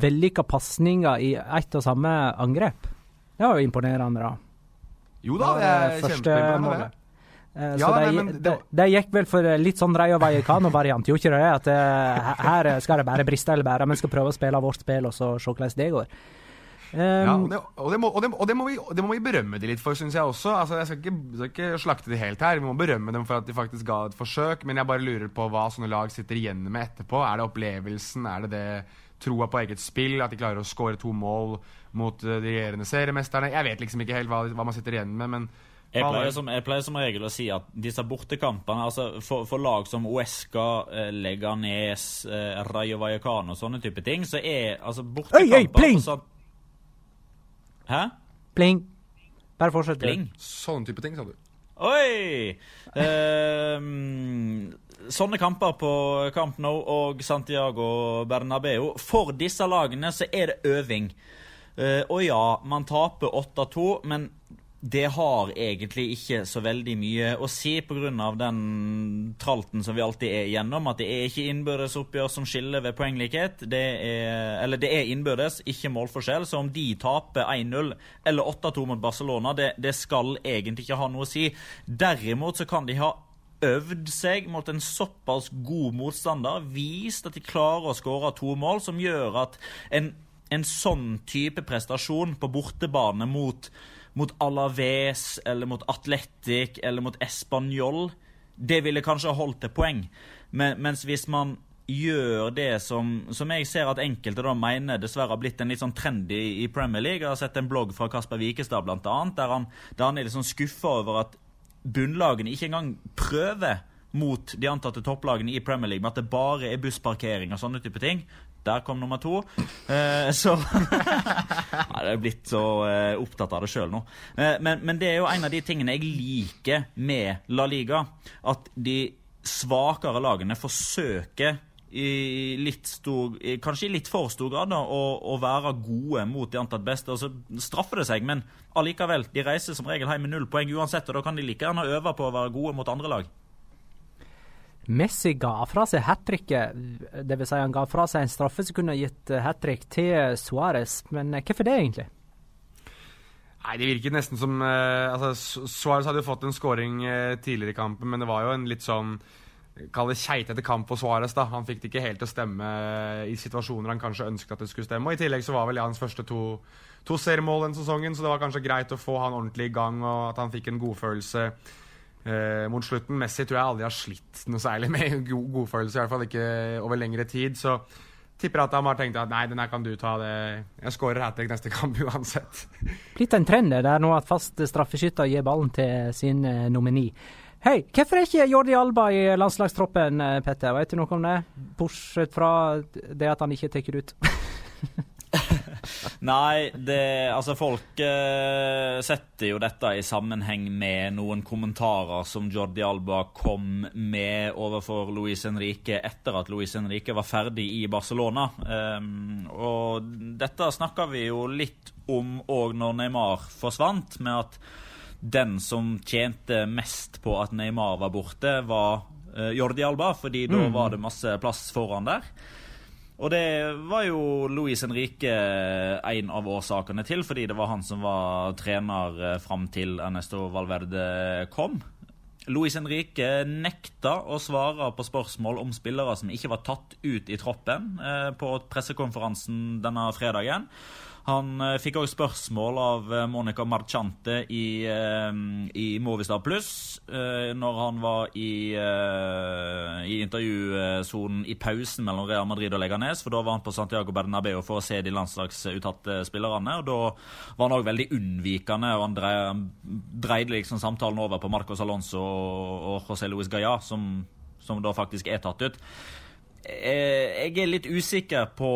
vellykka pasninger i ett og samme angrep. Det var jo imponerende, da. Jo da, det er kjempeimponerende. Eh, ja, de, nei, det... de, de, gikk vel for litt sånn Rayo Vallecano-variant, gjorde ikke det? At det, her skal det bare briste eller bære, men skal prøve å spille vårt spill og så se hvordan det går. Ja, og det, må, vi, det, må, vi, berømme de litt for, syns jeg også. Altså, jeg skal ikke, skal ikke, slakte de helt her. Vi må berømme dem for at de faktisk ga et forsøk. Men jeg bare lurer på hva sånne lag sitter igjen med etterpå. Er det opplevelsen? Er det det troa på eget spill? At de klarer å skåre to mål mot uh, de regjerende seriemesterne? Jeg vet liksom ikke helt hva, hva man sitter igjen med. men jeg pleier, som, jeg pleier, som, regel å si at disse bortekampene altså for, for lag som Uesca, eh, Leganes, eh, Rayo Vallecano og sånne type ting, så er altså bortekamper Oi, oi! Hæ? Pling. Bare fortsett. Pling. Sånne type ting, sa du. Oi! Eh, sånne kamper på Camp Nou og Santiago Bernabeu For disse lagene så er det øving. Uh, og ja, man taper 8-2, men det har egentlig ikke så veldig mye å si pga. den tralten som vi alltid er igjennom. At det er ikke innbyrdes oppgjør som skiller ved poenglikhet. Det er, eller det er innbyrdes, ikke målforskjell. Så om de taper 1-0 eller 8-2 mot Barcelona, det, det skal egentlig ikke ha noe å si. Derimot så kan de ha øvd seg mot en såpass god motstander, vist at de klarer å skåre to mål, som gjør at en, en sånn type prestasjon på bortebane mot mot Alaves eller mot Atletic eller mot Español, det ville kanskje holdt til poeng. Men, mens hvis man gjør det som, som jeg ser at enkelte da mener dessverre har blitt en litt sånn trendy i, Premier League. Jeg har sett en blogg fra Kasper Wikestad blant annet, der han, der han er litt sånn skuffa over at bunnlagene ikke engang prøver mot de antatte topplagene i Premier League, med at det bare er bussparkering og sånne type ting. Der kom nummer to. Eh, så Jeg er blitt så eh, opptatt av det sjøl nå. Eh, men, men, det er jo en av de tingene jeg liker med La Liga. At de svakere lagene forsøker i litt stor, kanskje i litt for stor grad da, å, å, være gode mot de antatt beste. og Så straffer det seg, men allikevel. De reiser som regel hjem med null poeng uansett, og da kan de like gjerne øve på å være gode mot andre lag. Messi ga fra seg hat tricket, dvs. Si han ga fra seg en straffe som kunne gitt hat trick til Suárez. Men eh, hvorfor det, egentlig? Nei, Det virket nesten som uh, altså, Suárez hadde jo fått en scoring uh, tidligere i kampen, men det var jo en litt sånn Kall det keitete kamp for Suárez. da. Han fikk det ikke helt til å stemme i situasjoner han kanskje ønsket at det skulle stemme. Og I tillegg så var vel det hans første to, to seriemål den sesongen, så det var kanskje greit å få han ordentlig i gang, og at han fikk en godfølelse. Eh, mot slutten Messi tror jeg aldri har slitt noe særlig med god, godfølelse, i hvert fall ikke over lengre tid. Så tipper at han har tenkt at nei, den her kan du ta. det Jeg skårer hat trick neste kamp uansett. Blitt en trend der nå at fast straffeskytter gir ballen til sin eh, nomini. Hei, hvorfor er ikke Jordi Alba i landslagstroppen, eh, Petter? Vet du noe om det? Bortsett fra det at han ikke tar det ut. Nei, det, altså folk eh, setter jo dette i sammenheng med noen kommentarer som Jordi Alba kom med overfor Luis Henrique etter at Luis Henrique var ferdig i Barcelona. Um, og dette snakka vi jo litt om òg når Neymar forsvant, med at den som tjente mest på at Neymar var borte, var eh, Jordi Alba, fordi mm. da var det masse plass foran der. Og det var jo Luis Henrique en av årsakene til, fordi det var han som var trener eh, fram til Ernesto Valverde kom. Luis Henrique nekta å svare på spørsmål om spillere som ikke var tatt ut i troppen eh, på pressekonferansen denne fredagen. Han uh, fikk òg spørsmål av uh, Monica Marchante i, uh, i Movistar Pluss når han var i, i intervjusonen i pausen mellom Real Madrid og Leganes. For da var han på Santiago Bernabeu for å se de landslagsuttatte spillerne. og Da var han òg veldig unnvikende, og han dreide liksom samtalen over på Marcos Alonso og, José Luis Gaya, som, som da faktisk er tatt ut. Jeg er litt usikker på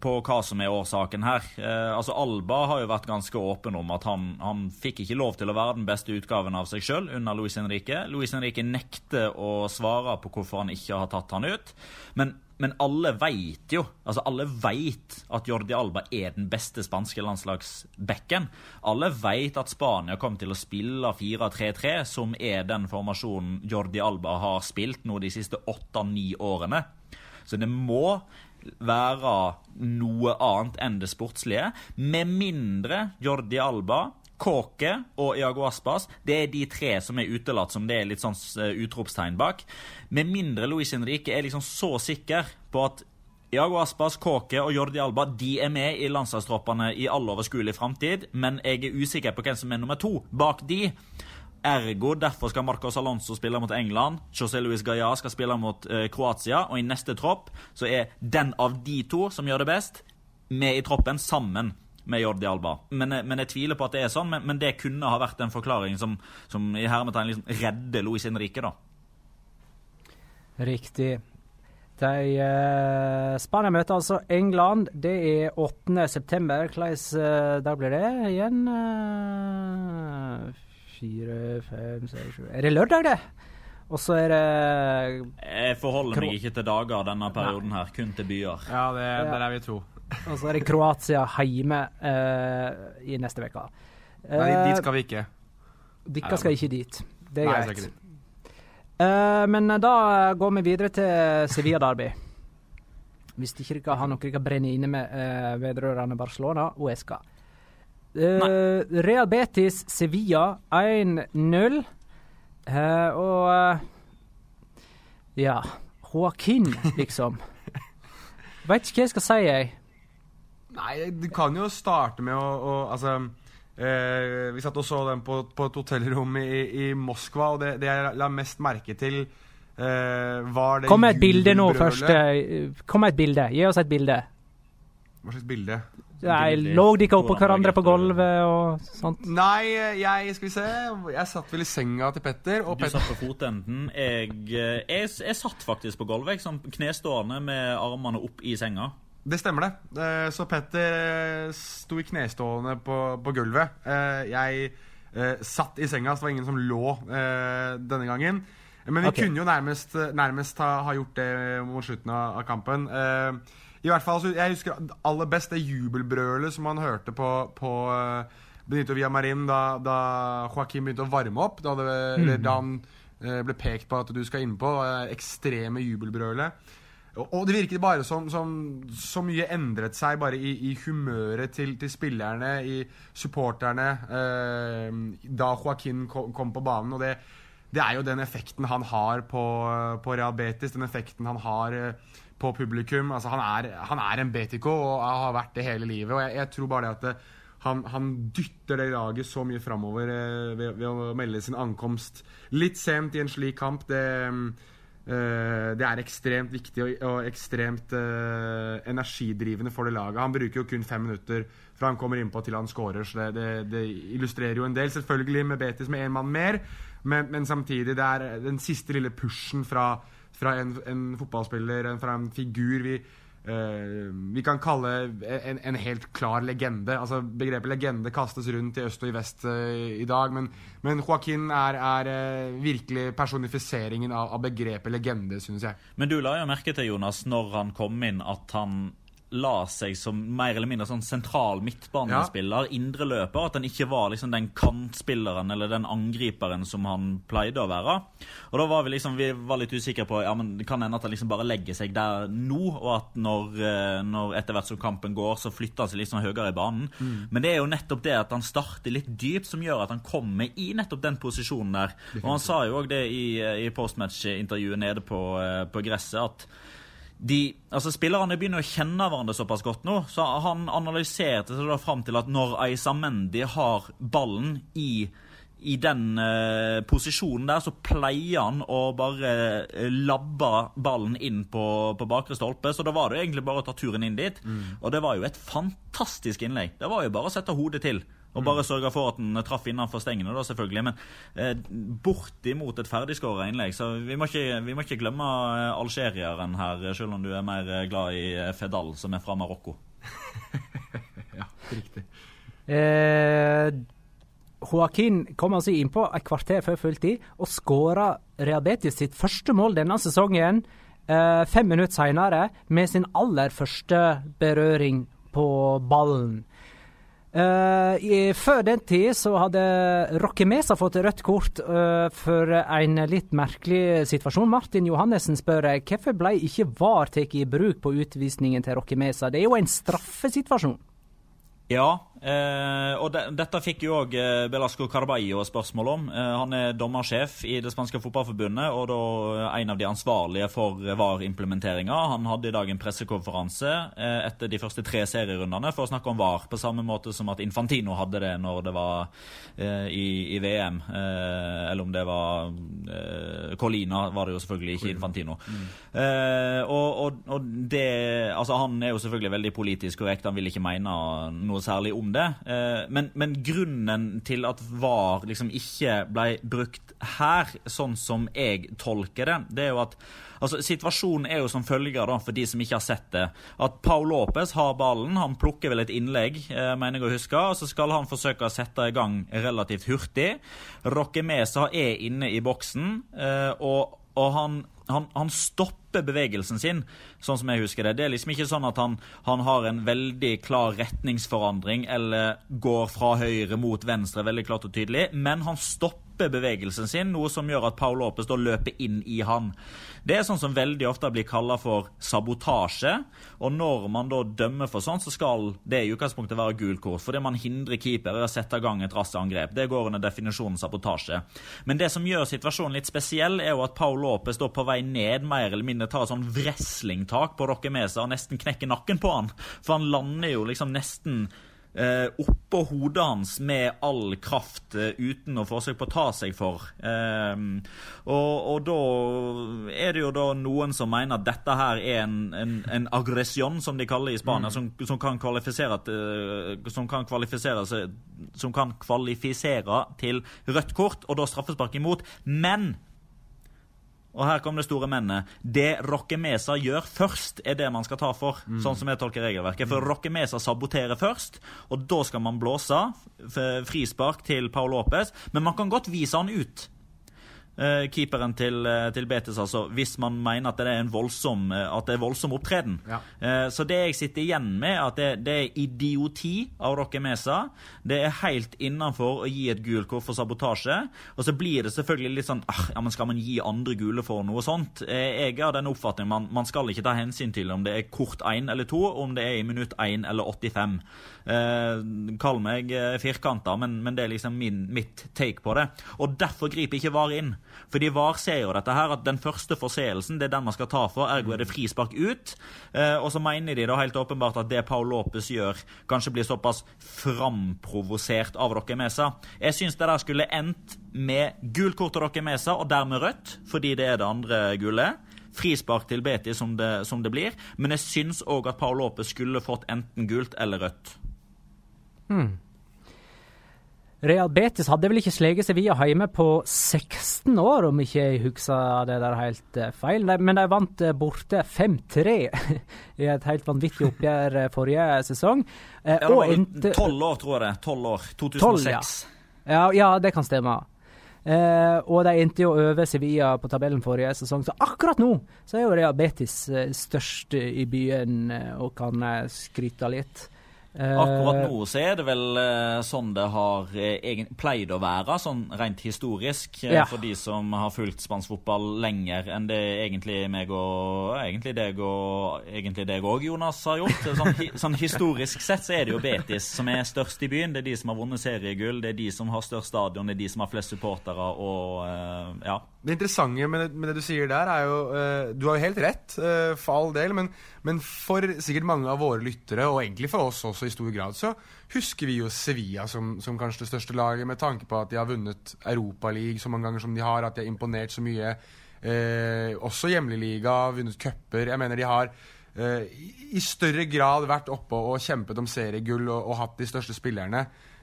på hva som er årsaken her. Eh, altså Alba har jo vært ganske åpen om at han, han fikk ikke lov til å være den beste utgaven av seg sjøl under Luis Henrique. Luis Henrique nekter å svare på hvorfor han ikke har tatt han ut. Men men alle veit jo altså alle vet at Jordi Alba er den beste spanske landslagsbekken. Alle veit at Spania kommer til å spille 4-3-3, som er den formasjonen Jordi Alba har spilt nå de siste åtte-ni årene. Så det må være noe annet enn det sportslige. Med mindre Jordi Alba Kåke og Iago Aspas det er de tre som er utelatt, som det er litt sånn eh, utropstegn bak. Med mindre Luis Henrique er liksom så sikker på at Iago Aspas, Kåke og Jordi Alba de er med i landslagstroppene i all overskuelig framtid, men jeg er usikker på hvem som er nummer to bak de. Ergo derfor skal Marcos Alonso spille mot England. José Luis Gaya skal spille mot uh, Kroatia. Og i neste tropp så er den av de to som gjør det best, med i troppen sammen med Jordi Alba. Men, eh, men, jeg tviler på at det er sånn, men, men det kunne ha vært en forklaring som, som i hermetegn liksom redder Luis Henrique, da. Riktig. De, uh, Spania møter altså England. Det er 8. september. Hvordan uh, dag blir det igjen? Uh, fire, fem, seks, sju Er det lørdag, det? Og så er det Jeg forholder meg ikke til dager denne perioden her, kun til byer. Ja, det, der er vi to. Og så er det Kroatia hjemme uh, i neste uke. Uh, Nei, dit skal vi ikke. Dere skal ikke dit. Det er Nei, greit. Uh, men da går vi videre til Sevilla Derby. Hvis ikke dere har noe dere brenner inne med uh, vedrørende Barcelona og Esca. Uh, Real Betis Sevilla 1-0. og ja Joaquin, liksom. Veit ikke hva jeg skal si, jeg. Nei, du kan jo starte med å, å Altså eh, Vi satt og så den på, på et hotellrom i, i, Moskva, og det, det, jeg la mest merke til, eh, var det Kom med et bilde nå først. Eh, kom med et bilde. Gi oss et bilde. Hva slags bilde? Nei, Lå ikke oppå hverandre på gulvet og sånt? Nei, jeg Skal vi se. Jeg satt vel i senga til Petter. du Petter. satt på fotenden. Jeg, eh, jeg, jeg satt faktisk på gulvet, sånn knestående med armene opp i senga. Det stemmer, det. Eh, så Petter eh, sto i knestående på, på gulvet. Eh, jeg satt i senga, så det var ingen som lå denne gangen. Men vi okay. kunne jo nærmest, nærmest ha, ha, gjort det mot slutten av, av kampen. I hvert fall, Jeg husker aller best det jubelbrølet som man hørte på, på Benito Villamarin da, da Joaquim begynte å varme opp. Da, det, mm. da han ble pekt på at du skal innpå. Ekstreme jubelbrølet. Og det virket bare som, så mye endret seg bare i, i humøret til, til, spillerne, i supporterne, eh, da Joaquin kom, kom, på banen. Og det, det, er jo den effekten han har på, på Real den effekten han har eh, på publikum. Altså, han, er, han er en Betico og har vært det hele livet. Og jeg, jeg tror bare det at det, han, han, dytter det laget så mye framover eh, ved, ved, å melde sin ankomst litt sent i en slik kamp. Det det er ekstremt viktig og, ekstremt uh, energidrivende for det laget. Han bruker jo kun fem minutter fra han kommer innpå til han scorer, så det, det, det, illustrerer jo en del. Selvfølgelig med Betis med én mann mer, men, men, samtidig det er den siste lille pushen fra, fra en, en, fotballspiller, fra en figur vi vi kan kalle en, en, helt klar legende. Altså Begrepet legende kastes rundt i øst og i vest uh, i dag, men, men Joaquin er, er uh, virkelig personifiseringen av, av begrepet legende, synes jeg. Men du la jo merke til, Jonas, når han kom inn, at han la seg som mer eller mindre sånn sentral midtbanespiller, ja. indreløper. At han ikke var liksom den kantspilleren eller den angriperen som han pleide å være. Og da var vi liksom vi var litt usikre på ja, men det kan hende at han liksom bare legger seg der nå, og at når, eh, når etter hvert som kampen går, så flytter han seg liksom høyere i banen. Mm. Men det er jo nettopp det at han starter litt dypt, som gjør at han kommer i nettopp den posisjonen der. Og han sa jo òg det i, i postmatch-intervjuet nede på, eh, på gresset, at de, altså Spillerne begynner å kjenne hverandre såpass godt nå, så han analyserte seg da fram til at når Aisamendi har ballen i, i den uh, posisjonen der, så pleier han å bare uh, labbe ballen inn på, på, bakre stolpe. Så da var det egentlig bare å ta turen inn dit. Mm. Og det var jo et fantastisk innlegg. Det var jo bare å sette hodet til. Og bare sørge for at den traff innenfor stengene, da, selvfølgelig. Men eh, bortimot et ferdigskåra innlegg. Så vi må ikke, vi må ikke glemme eh, algerieren her, selv om du er mer eh, glad i eh, Fedal, som er fra Marokko. ja, riktig. Eh, Joaquin kom altså innpå et kvarter før fulltid og skåra Reabetis sitt første mål denne sesongen. eh, fem minutter seinere med sin aller første berøring på ballen. Uh, i, før den tid så hadde Roque Mesa fått rødt kort uh, for en litt merkelig situasjon. Martin Johannessen spør hvorfor ble ikke VAR tatt i bruk på utvisningen til Roque Mesa. Det er jo en straffesituasjon. Ja, eh, og de, dette fikk jo òg eh, Belasco Caraballo spørsmål om. Eh, han er dommersjef i det spanske fotballforbundet og da eh, en av de ansvarlige for VAR-implementeringa. Han hadde i dag en pressekonferanse eh, etter de første tre serierundene for å snakke om VAR, på samme måte som at Infantino hadde det når det var i, i, VM. eller om det var Colina, var det jo selvfølgelig ikke Infantino. Mm. Og, og, og, det Altså, han er jo selvfølgelig veldig politisk korrekt, han vil ikke mene noe noe særlig om det. Eh, men, men grunnen til at VAR liksom ikke ble brukt her, sånn som jeg tolker det, det er jo at altså, Situasjonen er jo som følger, da, for de som ikke har sett det, at Paul Lopez har ballen. Han plukker vel et innlegg, eh, mener jeg å huske, og så skal han forsøke å sette i gang relativt hurtig. Roque Mesa er inne i boksen, eh, og, og han han, han, stopper bevegelsen sin, sånn som jeg husker det. Det er liksom ikke sånn at han, han, har en veldig klar retningsforandring eller går fra høyre mot venstre veldig klart og tydelig, men han stopper bevegelsen sin, noe som gjør at Paul Lopez da løper inn i han. Det er sånn som veldig ofte blir kalla for sabotasje. Og når man da dømmer for sånn, så skal det i utgangspunktet være gult kort. Fordi man hindrer keeper i å sette i gang et raskt angrep. Det går under definisjonen sabotasje. Men det som gjør situasjonen litt spesiell, er jo at Paul Lopez da på vei ned mer eller mindre tar et sånn wrestlingtak på Roque Mesa og nesten knekker nakken på han. For han lander jo liksom nesten eh, oppå hodet hans med all kraft eh, uten å forsøke på å ta seg for. Eh, og, og, da er det jo da noen som mener at dette her er en, en, en aggresjon, som de kaller det i Spania, mm. som, som, kan kvalifisere til, som kan kvalifisere seg, som kan kvalifisere til rødt kort, og da straffespark imot. Men og her kom det store mennet. Det Roque Mesa gjør først, er det man skal ta for. Mm. Sånn som jeg tolker regelverket. For Roque Mesa saboterer først, og da skal man blåse. Frispark til Paul Lopez. Men man kan godt vise han ut. Uh, keeperen til, uh, til, Betis, altså, hvis man mener at det er en voldsom, uh, at det er voldsom opptreden. Ja. så det jeg sitter igjen med, at det, det er idioti av Roque Mesa. Det er helt innenfor å gi et gult kort for sabotasje. Og så blir det selvfølgelig litt sånn ah, ja, men Skal man gi andre gule for noe sånt? jeg har den oppfatningen man, man skal ikke ta hensyn til om det er kort 1 eller 2, om det er i minutt 1 eller 85. kall meg firkanta, men, men, det er liksom min, mitt take på det. Og derfor griper ikke VAR inn. Fordi VAR ser jo dette her, at den første forseelsen det er den man skal ta for, ergo er det frispark ut. Eh, og så mener de da helt åpenbart at det Paul Lopez gjør, kanskje blir såpass framprovosert av Roque Mesa. Jeg syns det der skulle endt med gult kort til Roque Mesa, og dermed rødt, fordi det er det andre gullet frispark til Beti som det, som det blir. Men jeg syns òg at Paul Lopez skulle fått enten gult eller rødt. Hmm. Real Betis hadde vel ikke sleget Sevilla hjemme på 16 år, om ikke jeg husker det der helt eh, feil. Men de vant eh, borte 5-3 i et helt vanvittig oppgjør eh, forrige sesong. Ja, tolv år, tror jeg det. Tolv år. 2006. 12, ja. Ja, ja. det kan stemme. Uh, og de endte jo over Sevilla på tabellen forrige sesong, så akkurat nå så er jo Real Betis størst i byen og kan skryte litt. Akkurat nå så er det vel uh, sånn det har uh, pleid å være, sånn rent historisk. Ja. For de som har fulgt spansk fotball lenger enn det egentlig meg og egentlig deg og egentlig deg òg, Jonas, har gjort. Sånn, sånn, historisk sett så er det jo Betis som er størst i byen. Det er de som har vunnet seriegull, det er de som har størst stadion, det er de som har flest supportere og ja. Det interessante med det, med det, du sier der, er jo uh, Du har jo helt rett, uh, for all del, men, men, for sikkert mange av våre lyttere, og egentlig for oss også i stor grad, så husker vi jo Sevilla som, som kanskje det største laget, med tanke på at de har vunnet Europaligaen så mange ganger som de har, at de har imponert så mye. Uh, også hjemligliga, vunnet cuper. Jeg mener de har i større grad vært oppe og kjempet om seriegull og, og hatt de største spillerne.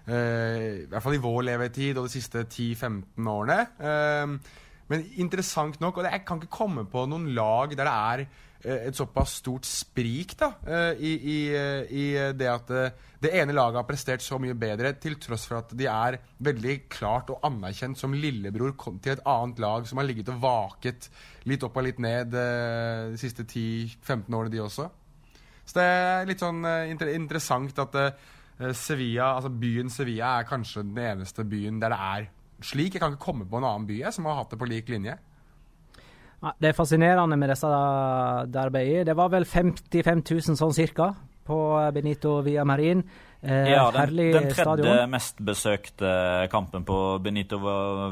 I hvert fall i vår levetid og de siste 10-15 årene. Uh, men interessant nok, og jeg kan ikke komme på noen lag der det er eh, et såpass stort sprik da, eh, i, i, eh, i det at det ene laget har prestert så mye bedre, til tross for at de er veldig klart og anerkjent som lillebror til et annet lag som har ligget og vaket litt opp og litt ned de siste 10-15 årene, de også. Så det er litt sånn inter interessant at Sevilla, altså byen Sevilla er kanskje den eneste byen der det er slik. Jeg kan ikke komme på en annen by jeg, som har hatt det på lik linje. Ja, Det er fascinerende med disse derbyene. Det var vel 55 000 sånn cirka på Benito Villamarin. Eh, Ja, den, den tredje stadion. mest besøkte kampen på Benito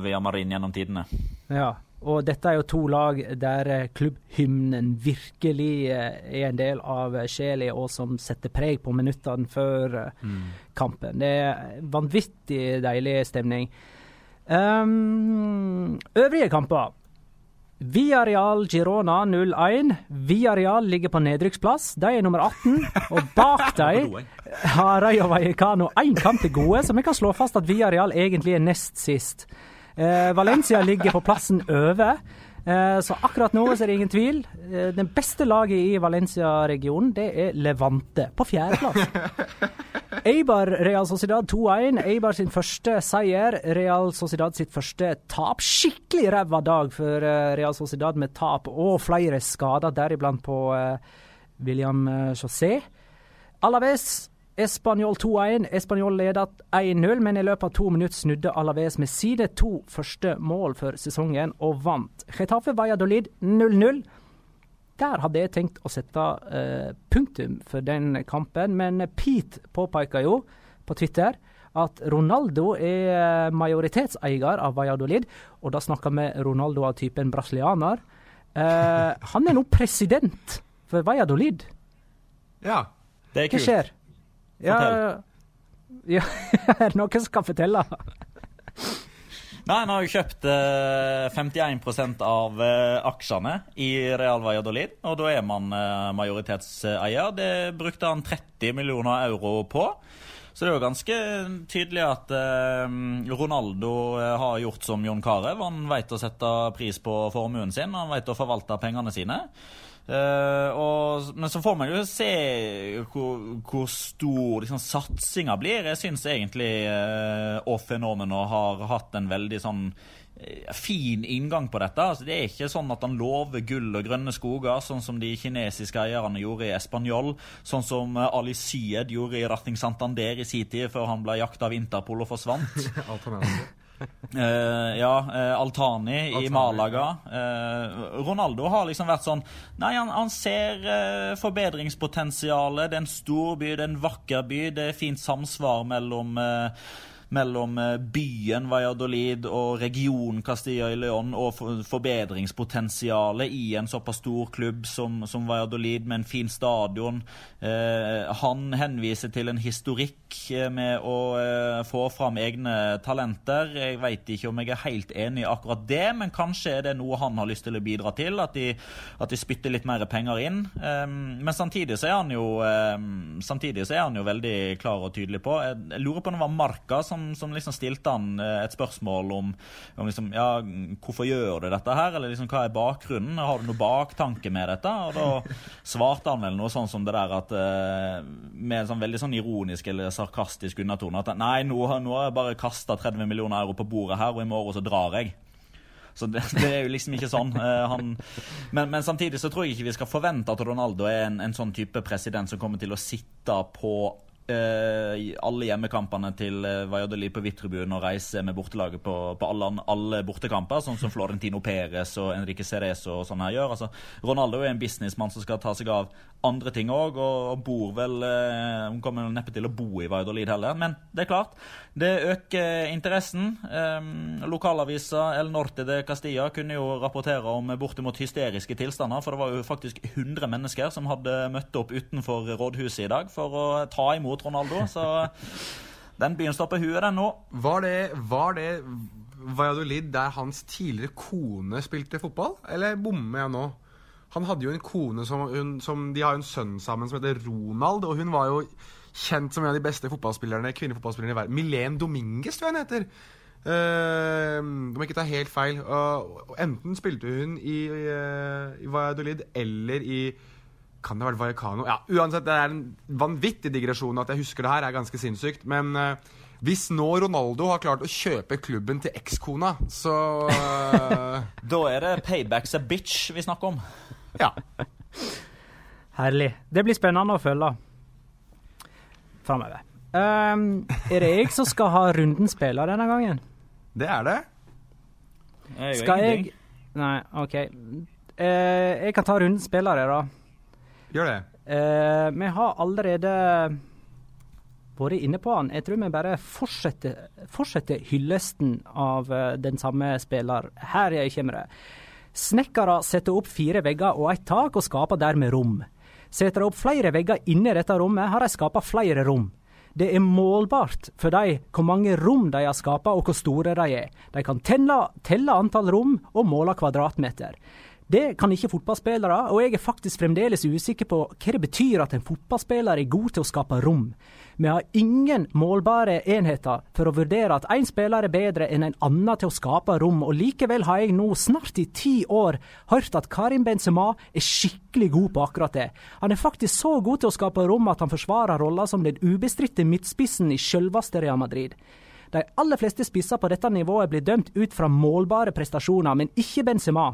Via Marin gjennom tidene. Ja, og dette er jo to lag der eh, klubbhymnen virkelig eh, er en del av sjela, og som setter preg på minuttene før mm. kampen. Det er vanvittig deilig stemning. Um, øvrige kamper. Villarreal Girona 0-1. Villarreal ligger på nedrykksplass. De er nummer 18. Og bak dem har Rayo Vallecano én kamp til gode, så vi kan slå fast at Villarreal egentlig er nest sist. Uh, Valencia ligger på plassen over. Eh, så akkurat nå så er det ingen tvil. Eh, den beste laget i Valencia-regionen, det er Levante, på fjerdeplass. Eibar Real Sociedad 2-1. Eibar sin første seier. Real Sociedad sitt første tap. Skikkelig ræva dag for eh, Real Sociedad med tap og flere skader, deriblant på William Chaussé. Alaves Español 2-1. Español ledet 1-0, men i løpet av to minutter snudde Alaves med sine to første mål for sesongen og vant. Getafe Valladolid 0-0. Der hadde jeg tenkt å sette uh, punktum for den kampen, men Pete påpeker jo på Twitter at Ronaldo er eh, majoritetseier av Valladolid, og da snakker vi Ronaldo av typen brasilianer. Uh, han er nå president for Valladolid. Ja. Det er kult. Hva skjer? Ja, ja, noen som skal fortelle? Nei, Han har jo kjøpt eh, 51% av eh, aksjene i Real Valladolid, og da er man eh, majoritetseier. Det brukte han 30 millioner euro på. Så det er jo ganske tydelig at eh, Ronaldo eh, har gjort som John Carew. Han vet å sette pris på formuen sin, han vet å forvalte pengene sine. Eh, og, men så får man jo se hvor, hvor stor liksom, satsinga blir. Jeg syns egentlig uh, Off Fenomeno har hatt en veldig sånn eh, fin inngang på dette. Altså, det er ikke sånn at han lover gull og grønne skoger, sånn som de kinesiske eierne gjorde i Español, sånn som eh, Ali Syed gjorde i Rathing Santander i sin tid, før han ble jakta av Interpol og forsvant. Eh, ja, uh, Altani, i Malaga. Uh, Ronaldo har liksom vært sånn Nei, han, han ser uh, forbedringspotensialet. Det er en stor by, det er en vakker by. Det er fint samsvar mellom eh, mellom eh, byen Valladolid og regionen Castilla y León og forbedringspotensialet i en såpass stor klubb som, som Valladolid med en fin stadion. Eh, han henviser til en historikk eh, med å få fram egne talenter. Jeg vet ikke om jeg er helt enig i akkurat det, men kanskje er det noe han har lyst til å bidra til. At de, at de spytter litt mer penger inn. Men samtidig så er han jo så er han jo veldig klar og tydelig på Jeg, lurer på om det var Marka som, som liksom stilte han eh, et spørsmål om, om liksom, ja, hvorfor gjør du dette her, eller liksom, hva er bakgrunnen? Har du noe baktanke med dette? Og da svarte han vel noe sånn som det der at eh, Med en sånn veldig sånn ironisk eller sarkastisk undertone at nei, nå, nå har jeg bare kasta 30 millioner euro på bordet her, og i morgen så drar jeg. Så det, det er jo liksom ikke sånn. Uh, han, men, men samtidig så tror jeg ikke vi skal forvente at Ronaldo er en, en sånn type president som kommer til å sitte på eh, alle hjemmekampene til eh, Valladolid på VIP-tribunen og reise med bortelaget på, på alle, alle bortekamper, sånn som Florentino Perez og Enrique Cerezo og sånn her gjør. Altså, Ronaldo er en businessmann som skal ta seg av andre ting òg, og, bor vel eh, Hun kommer neppe til å bo i Valladolid heller, men det er klart. Det øker interessen. Eh, lokalavisa El Norte de Castilla kunne jo rapportere om bortimot hysteriske tilstander, for det var jo faktisk 100 mennesker som hadde møtt opp utenfor rådhuset i dag for å ta imot Ronaldo. Så den byen står på huet, den nå. Var det, var det Valladolid der hans tidligere kone spilte fotball? Eller bommer jeg nå? Han hadde jo en kone som, hun, som De har jo en sønn sammen som heter Ronald, og hun var jo kjent som en av de beste fotballspillerne, kvinnefotballspillerne i verden. Milene Dominguez, tror jeg hun heter. Uh, om jeg ikke tar helt feil. Uh, enten spilte hun i, uh, i Valladolid eller i Kan det ha vært Vallecano? Ja, uansett, det er en vanvittig digresjon at jeg husker det her. er ganske sinnssykt. Men uh, hvis nå Ronaldo har klart å kjøpe klubben til ekskona, så Da er det paybacks a bitch vi snakker om. Ja. Herlig. Det blir spennende å følge framover. Um, er det jeg som skal ha runden spiller denne gangen? Det er det. Jeg skal jeg Nei, OK. Uh, jeg kan ta runden spillere, da. Gjør det. Uh, vi har allerede vært inne på han. Jeg tror vi bare fortsetter, fortsetter hyllesten av uh, den samme spiller. Her kommer det. Snekkere setter opp fire vegger og et tak, og skaper dermed rom. Setter de opp flere vegger inni dette rommet, har de skapa flere rom. Det er målbart for dem hvor mange rom de har skapa og hvor store de er. De kan telle, telle antall rom og måle kvadratmeter. Det kan ikke fotballspillere, og jeg er faktisk fremdeles usikker på hva det betyr at en fotballspiller er god til å skape rom. Vi har ingen målbare enheter for å vurdere at én spiller er bedre enn en annen til å skape rom, og likevel har jeg nå snart i ti år hørt at Karim Benzema er skikkelig god på akkurat det. Han er faktisk så god til å skape rom at han forsvarer rolla som den ubestridte midtspissen i sjølveste Real Madrid. De aller fleste spisser på dette nivået blir dømt ut fra målbare prestasjoner, men ikke Benzema.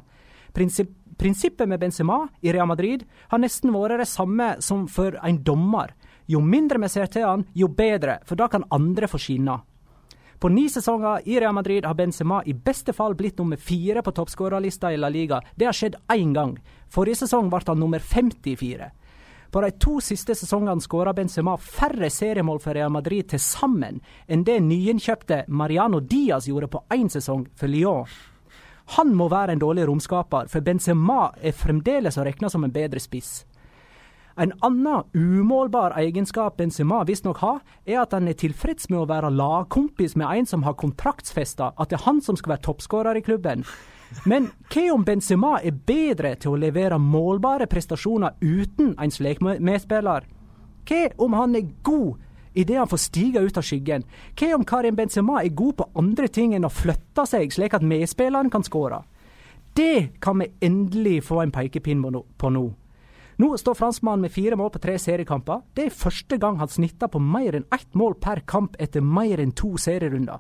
Prinsipp, prinsippet med Benzema i Real Madrid har nesten vært det samme som for en dommer. Jo mindre vi ser til han, jo bedre, for da kan andre få skinne. På ni sesonger i Real Madrid har Benzema i beste fall blitt nummer fire på toppskårerlista i La Liga. Det har skjedd én gang. Forrige sesong ble han nummer 54. På de to siste sesongene skåra Benzema færre seriemål for Real Madrid til sammen enn det nyinnkjøpte Mariano Diaz gjorde på én sesong for Lyon. Han må være en dårlig romskaper, for Benzema er fremdeles å regne som en bedre spiss. En annen umålbar egenskap Benzema visstnok har, er at han er tilfreds med å være lagkompis med en som har kontraktsfesta at det er han som skal være toppskårer i klubben. Men hva om Benzema er bedre til å levere målbare prestasjoner uten en slik medspiller? Hva om han er god idet han får stige ut av skyggen? Hva om Karim Benzema er god på andre ting enn å flytte seg, slik at medspilleren kan skåre? Det kan vi endelig få en pekepinn på nå. Nå står franskmannen med fire mål på tre seriekamper. Det er første gang han snitter på mer enn ett mål per kamp etter mer enn to serierunder.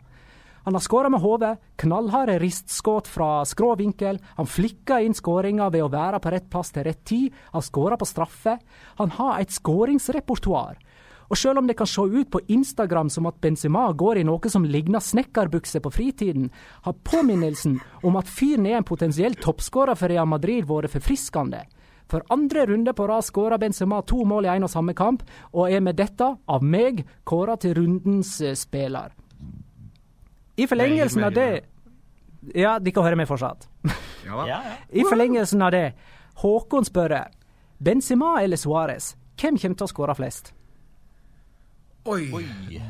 Han har skåra med hodet, knallharde ristskudd fra skrå vinkel. Han flikker inn skåringa ved å være på rett plass til rett tid. Han skårer på straffe. Han har et skåringsrepertoar. Og selv om det kan se ut på Instagram som at Benzema går i noe som ligner snekkerbukse på fritiden, har påminnelsen om at fyren er en potensiell toppskårer for Real Madrid vært forfriskende. For andre runde på rad skåra Benzema to mål i én og samme kamp, og er med dette, av meg, kåra til rundens eh, spiller. I forlengelsen av det Ja, de kan høre meg fortsatt. Ja, Ja, ja. I forlengelsen av det, Håkon spør Benzema eller Suárez, hvem kommer til å skåre flest? Oi. Oi.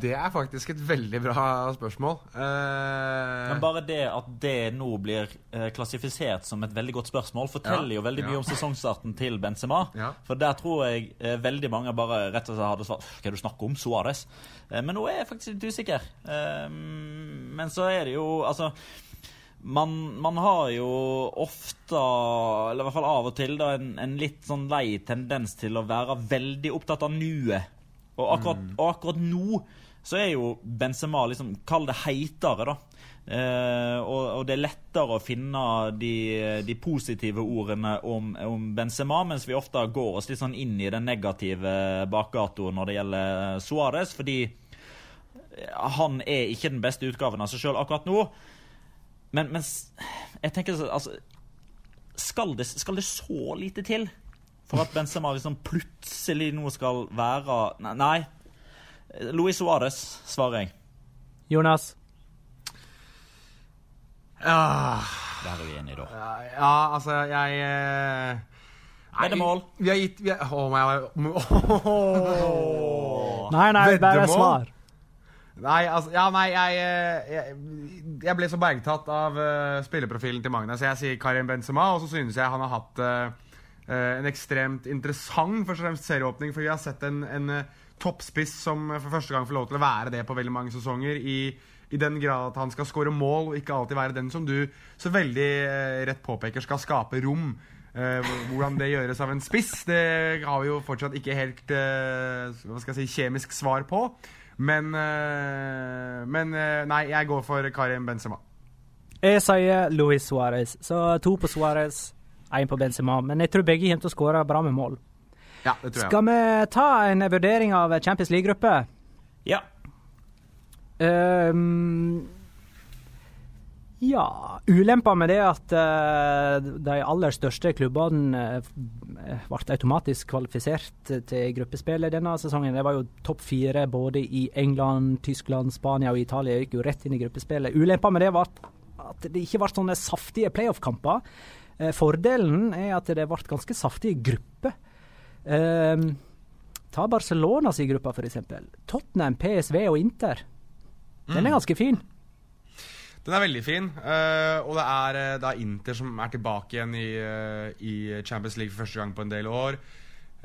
Det er faktisk et veldig bra spørsmål. Eh, Men bare det at det nå blir eh, klassifisert som et veldig godt spørsmål, forteller Ja, jo veldig mye om sesongstarten til Benzema. Ja. For der tror jeg eh, veldig mange bare rett og slett hadde svart Hva er du snakker om? Suárez? Eh, men nå er jeg faktisk litt usikker. Men så er det jo Altså man, man har jo ofte, eller i hvert fall av og til, da, en, en litt sånn lei tendens til å være veldig opptatt av nuet. Og akkurat, og akkurat nå så er jo Benzema liksom Kall det heitere, da. Eh, og, og det er lettere å finne de, de positive ordene om, om Benzema, mens vi ofte går oss litt sånn inn i den negative bakgata når det gjelder Suárez, fordi han er ikke den beste utgaven av seg sjøl akkurat nå. Men, mens jeg tenker altså skal det, skal det så lite til for at Benzema liksom plutselig nå skal være Nei. nei. Luis Suárez, svarer jeg. Jonas? ah, Der er vi enige, da. ja, altså, jeg eh, Veddemål. Vi har gitt vi har, Å, oh, oh. Nei, nei, bare svar. Nei, altså Ja, nei, jeg, eh, jeg, jeg ble så bergtatt av uh, spilleprofilen til Magna, så jeg sier Karim Benzema, og så synes jeg han har hatt eh, en ekstremt interessant først og fremst serieåpning, for vi har sett en, en eh, toppspiss som for første gang får lov til å være det på veldig mange sesonger, i I den grad at han skal skåre mål, og ikke alltid være den som du så veldig eh, rett påpeker skal skape rom. Eh, hvordan det gjøres av en spiss, det har vi jo fortsatt ikke helt eh, hva skal jeg si, kjemisk svar på. Men, eh, men eh, nei, jeg går for Karim Benzema. Jeg sier Luis Suárez. Så to på Suárez, én på Benzema. Men jeg tror begge kommer til å skåre bra med mål. Ja, det tror jeg. Skal vi ta en vurdering av Champions League-gruppe? Ja. Um, ja Ulempa med det at uh, de aller største klubbene uh, ble automatisk kvalifisert til gruppespillet denne sesongen. Det var jo topp fire både i England, Tyskland, Spania og Italia gikk jo rett inn i gruppespillet. Ulempa med det var at det ikke ble sånne saftige playoff-kamper. Uh, fordelen er at det ble ganske saftige grupper. Eh, ta Barcelonas i gruppa, f.eks. Tottenham, PSV og Inter. Den er ganske fin. Den er veldig fin. Uh, og det er, uh, det er Inter som er tilbake igjen i, uh, i, Champions League for første gang på en del år.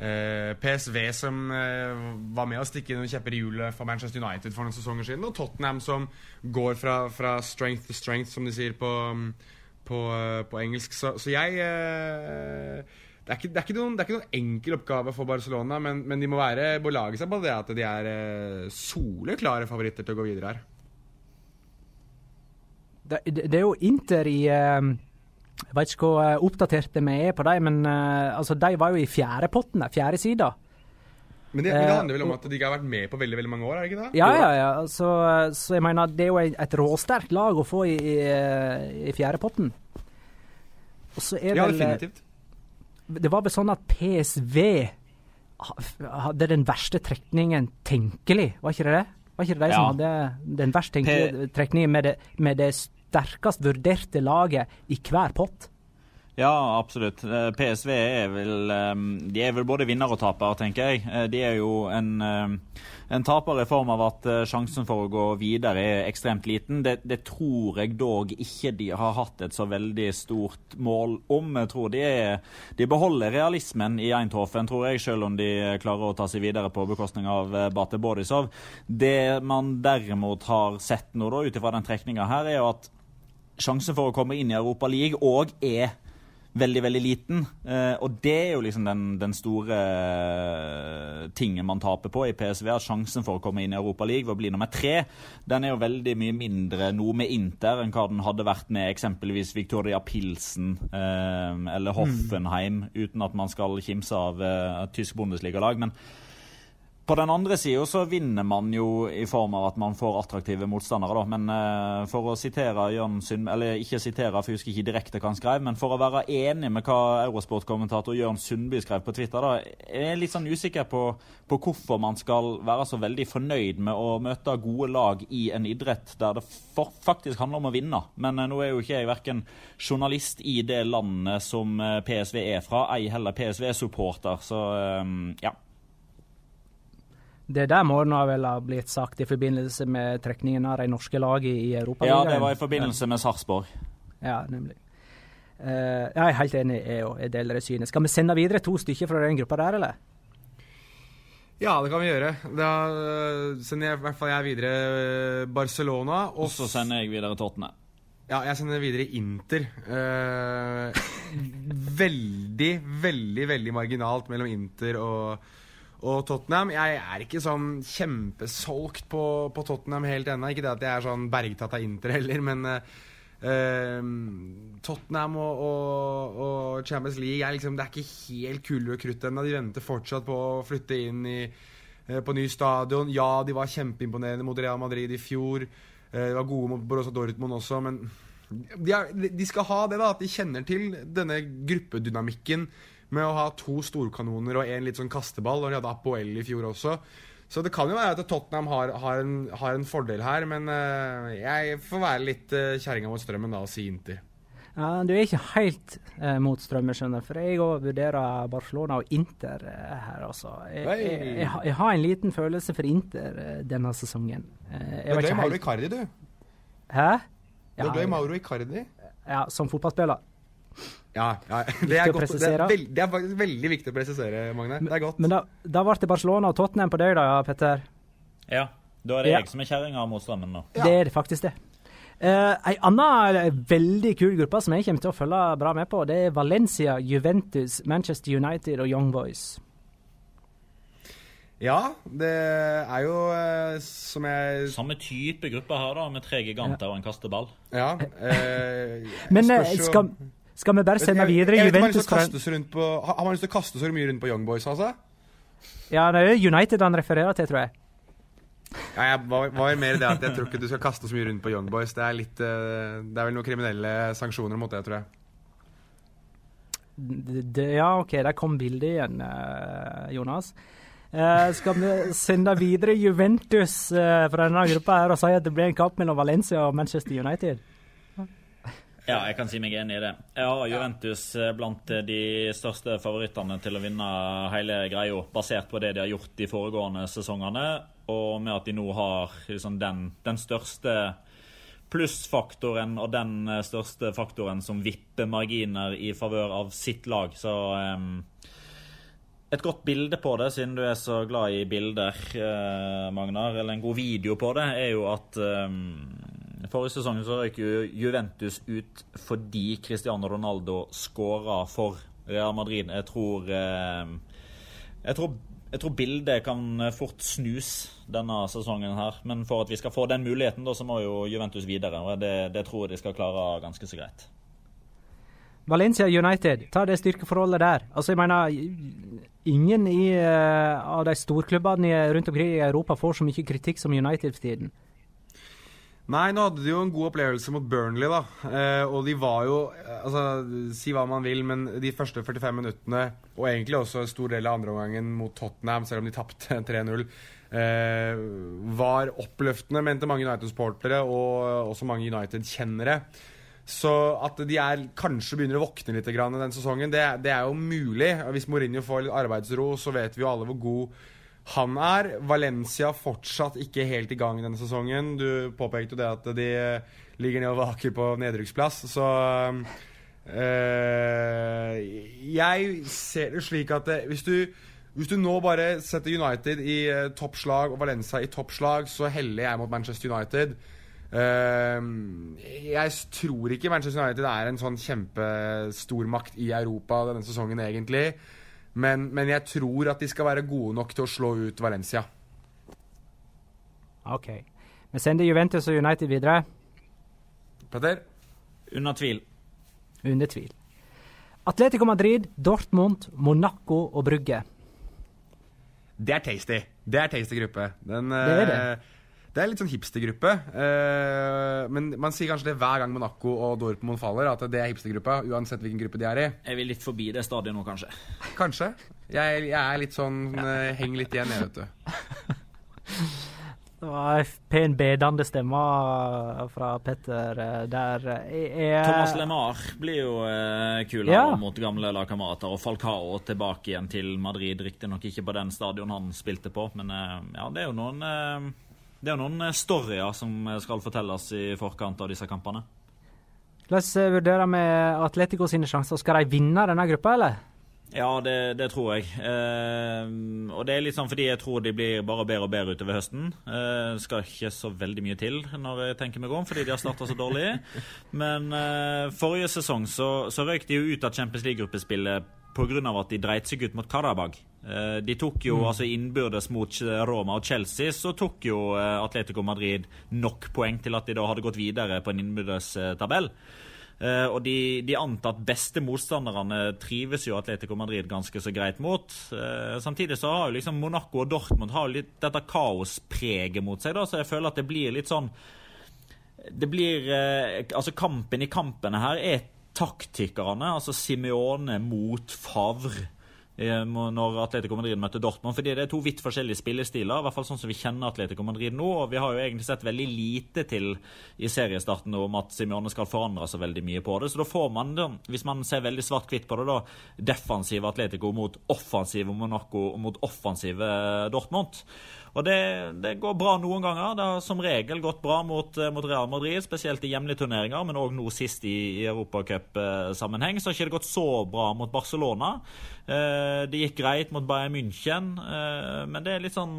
PSV som var med å stikke noen kjepper i hjulet for Manchester United for noen sesonger siden. Og Tottenham som går fra, fra strength to strength, som de sier på, på, på engelsk. Så, så jeg det er, ikke, det, er noen, det er, ikke, noen, enkel oppgave for Barcelona, men, men de må være belage seg på det at de er soleklare favoritter til å gå videre her. Det, det, er jo Inter i Jeg vet ikke hvor oppdaterte vi er på dem, men altså, de var jo i fjerdepotten, fjerde sida. Men det, men det, handler vel om at de ikke har vært med på veldig veldig mange år? er det ikke det? Ja, ja, ja. Så, så jeg mener, det er jo et råsterkt lag å få i, i, i fjerdepotten. Ja, definitivt. Det var vel sånn at PSV hadde den verste trekningen tenkelig, var ikke det det? Var ikke det de ja. som hadde den verst tenkelige trekningen med det, med det sterkest vurderte laget i hver pott? Ja, absolutt. Eh, PSV er vel De er vel både vinner og taper, tenker jeg. Eh, de er jo en, en taper i form av at eh, sjansen for å gå videre er ekstremt liten. Det, det, tror jeg dog ikke de har hatt et så veldig stort mål om. Jeg tror de, er, de beholder realismen i Eindhoven, tror jeg, selv om de klarer å ta seg videre på bekostning av Bate Borisov. Det man derimot har sett nå, ut ifra den trekninga her, er jo at sjansen for å komme inn i Europa League òg er veldig, veldig liten. Eh, og det er jo liksom den, den store eh, tingen man taper på i PSV. At sjansen for å komme inn i Europa League ved å bli nummer tre, den er jo veldig mye mindre nå med Inter enn hva den hadde vært med eksempelvis Victoria Pilsen eh, eller Hoffenheim, mm. uten at man skal kimse av eh, tysk bondesligalag. Men på den andre sida så vinner man jo i form av at man får attraktive motstandere, da. Men uh, for å sitere Jørn Sundby, Eller ikke sitere, for jeg husker ikke direkte hva han skrev, men for å være enig med hva Eurosport-kommentator Jørn Sundby skrev på Twitter, da, jeg er litt sånn usikker på, på, hvorfor man skal være så veldig fornøyd med å møte gode lag i en idrett der det faktisk handler om å vinne. Men uh, nå er jo ikke jeg verken journalist i det landet som eh, PSV er fra, ei heller PSV-supporter, så ja. Det der må nå vel ha blitt sagt i forbindelse med trekningen av de norske lagene i Europa? Ja, det var i forbindelse med Sarpsborg. Ja, nemlig. Uh, jeg er helt enig, jeg òg. Jeg deler det synet. Skal vi sende videre to stykker fra den gruppa der, eller? Ja, det kan vi gjøre. Da eh, sender jeg i hvert fall jeg videre eh, Barcelona. Og så sender jeg videre Tottenham. Ja, jeg sender videre Inter. Uh, veldig, veldig, veldig marginalt mellom Inter og og Tottenham Jeg er ikke sånn kjempesolgt på, på Tottenham helt ennå. Ikke det at jeg er sånn bergtatt av Inter heller, men uh, Tottenham og, og, og, Champions League er liksom, Det er ikke helt kulde og krutt ennå. De venter fortsatt på å flytte inn i, uh, på ny stadion. Ja, de var kjempeimponerende mot Real Madrid i fjor. Uh, de var gode mot Borussia Dortmund også, men de, er, de, skal ha det, da, at de kjenner til denne gruppedynamikken med å ha to storkanoner og en litt sånn kasteball, og de hadde Apoel i fjor også. Så det kan jo være at Tottenham har, har, en, har en, fordel her, men uh, jeg får være litt uh, kjerringa mot strømmen da og si Inter. Ja, Du er ikke helt uh, mot strømmen, skjønner for jeg òg vurderer Barcelona og Inter uh, her, altså. Jeg, jeg, jeg, jeg, har en liten følelse for Inter denne sesongen. er glad i Mauro Icardi, du. Hæ? Er glad i Mauro Icardi? Ja, som fotballspiller. Ja, ja. Det, er godt, det, er veld, det, er faktisk veldig viktig å presisere, Magne. Det er godt. Men da, da ble det Barcelona og Tottenham på deg, da, Petter? Ja. Da er det Ja. jeg som er kjerringa mot strømmen nå. Det er det faktisk det. Uh, ei anna veldig kul gruppe som jeg kommer til å følge bra med på, det er Valencia, Juventus, Manchester United og Young Boys. Ja, det er jo eh, som jeg Samme type gruppe her, da, med tre giganter og en kasteball. Ja. Eh, Men eh, skal, skal vi bare sende videre jeg jeg, jeg Juventus fra Har man lyst til å kaste så mye rundt på Young Boys, altså? Ja, det er United han refererer til, tror jeg. Ja, jeg var, var mer det at jeg tror ikke du skal kaste så mye rundt på Young Boys. Det er litt eh, Det er vel noen kriminelle sanksjoner mot det, tror jeg. D d ja, OK, der kom bildet igjen, eh, Jonas. Eh, skal vi sende videre Juventus eh, fra denne gruppa her og si at det blir en kamp mellom Valencia og Manchester United? Ja, jeg kan si meg enig i det. Jeg har Juventus eh, blant eh, de største favorittene til å vinne hele greia, basert på det de har gjort de foregående sesongene, og med at de nå har liksom, den, den største plussfaktoren og den eh, største faktoren som vipper marginer i favør av sitt lag. Så um, et godt bilde på det, siden du er så glad i bilder, eh, Magnar, eller en god video på det, er jo at Forrige sesong så røyk Juventus ut fordi Cristiano Ronaldo skåra for Real Madrid. Jeg tror eh, jeg tror, jeg tror bildet kan fort snus denne sesongen her. Men for at vi skal få den muligheten, da, så må jo Juventus videre. Og det, det tror jeg de skal klare ganske så greit. Valencia United, ta det styrkeforholdet der. Altså, jeg mener, ingen i, uh, av de storklubbene rundt omkring i Europa får så mye kritikk som United for tiden. Nei, nå hadde de jo en god opplevelse mot Burnley, da. Eh, og de var jo eh, Altså, si hva man vil, men de første 45 minuttene, og egentlig også en stor del av andreomgangen mot Tottenham, selv om de tapte 3-0, eh, var oppløftende, mente mange United-sportere og også mange United-kjennere. Så at de er, kanskje begynner å våkne litt i den sesongen, det, det er jo mulig. Hvis Mourinho får litt arbeidsro, så vet vi jo alle hvor god han er. Valencia fortsatt ikke helt i gang denne sesongen. Du påpekte jo det at de ligger ned og vaker på nedrykksplass, så øh, Jeg ser det slik at det, hvis, du, hvis du nå bare setter United i uh, toppslag og Valencia i toppslag, så heller jeg mot Manchester United. Uh, jeg tror ikke Manchester United er en sånn kjempestormakt i Europa denne sesongen, egentlig. Men, men jeg tror at de skal være gode nok til å slå ut Valencia. OK. Vi sender Juventus og United videre. Petter? Under tvil. Under tvil. Atletico Madrid, Dortmund, Monaco og Brugge. Det er tasty. Det er tasty gruppe. Den, Det er det. Det er litt sånn hipstergruppe. Eh, men man sier kanskje det hver gang Monaco og Dortmund faller, at det er hipstergruppa, uansett hvilken gruppe de er i. Er vi litt forbi det stadiet nå, kanskje? Kanskje. Jeg, jeg er litt sånn eh, Heng litt igjen, jeg, vet du. Det var en pen bedende stemme fra Petter eh, der. Jeg, jeg, Thomas LeMar blir jo eh, kulere Ja. mot gamle lagkamerater. Og Falcao tilbake igjen til Madrid. Riktignok ikke på den stadion han spilte på, men eh, ja, det er jo noen eh, det er jo noen eh, storyer som skal fortelles i forkant av disse kampene. La oss eh, vurdere med Atletico sine sjanser. Skal de vinne denne gruppa, eller? Ja, det, det tror jeg. Eh, og det er litt sånn fordi jeg tror de blir bare bedre og bedre utover høsten. Eh, skal ikke så veldig mye til når jeg tenker meg om, fordi de har starta så dårlig. Men eh, forrige sesong så, så røyk de jo ut av Champions League-gruppespillet pga. at de dreit seg ut mot Karabag. Eh, de tok jo altså innbyrdes mot Roma og Chelsea, så tok jo eh, Atletico Madrid nok poeng til at de da hadde gått videre på en innbyrdes eh, tabell. Og de, de antatt beste motstanderne trives jo Atletico Madrid ganske så greit mot. Samtidig så har jo liksom Monaco og Dortmund har jo litt dette kaospreget mot seg, da, så jeg føler at det blir litt sånn Det blir Altså, kampen i kampene her er taktikerne, altså Simione mot Favre. eh, Når Atletico Madrid møter Dortmund. Fordi det er to vidt forskjellige spillestiler. I hvert fall sånn som vi kjenner Atletico Madrid nå. Og vi har jo egentlig sett veldig lite til i seriestarten om at Simione skal forandre så veldig mye på det. Så da får man, hvis man ser veldig svart-hvitt på det, da defensive Atletico mot offensive Monaco mot offensive Dortmund. Og det, det går bra noen ganger. Det har som regel gått bra mot, eh, mot Real Madrid, spesielt i hjemlige turneringer, men òg nå sist i, i Europacupsammenheng. Så har ikke det gått så bra mot Barcelona. Eh, det gikk greit mot Bayern München, eh, men det er litt sånn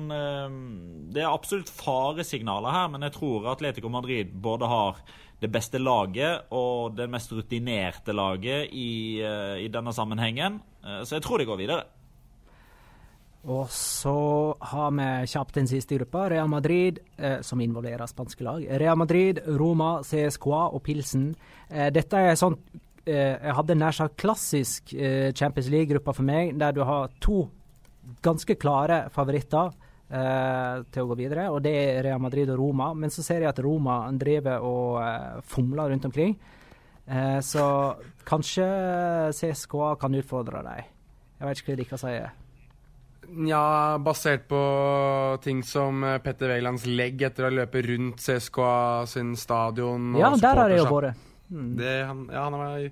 Det er absolutt faresignaler her, men jeg tror Atletico Madrid både har det beste laget og det mest rutinerte laget i, i denne sammenhengen. Så jeg tror de går videre. Og så har vi kjapt den siste gruppa. Real Madrid, eh, som involverer spanske lag. Real Madrid, Roma, CSKA og Pilsen. Eh, dette er sånn eh, Jeg hadde nær sagt klassisk eh, Champions League-gruppa for meg, der du har to ganske klare favoritter eh, til å gå videre, og det er Real Madrid og Roma. Men så ser jeg at Roma driver og eh, fomler rundt omkring. så kanskje CSKA kan utfordre dem. Jeg vet ikke hva dere sier. Ja, basert på ting som eh, Petter Wælands legg etter å løpe rundt CSKA sin stadion. Ja, der har det jo vært. Mm. Han, ja, han har,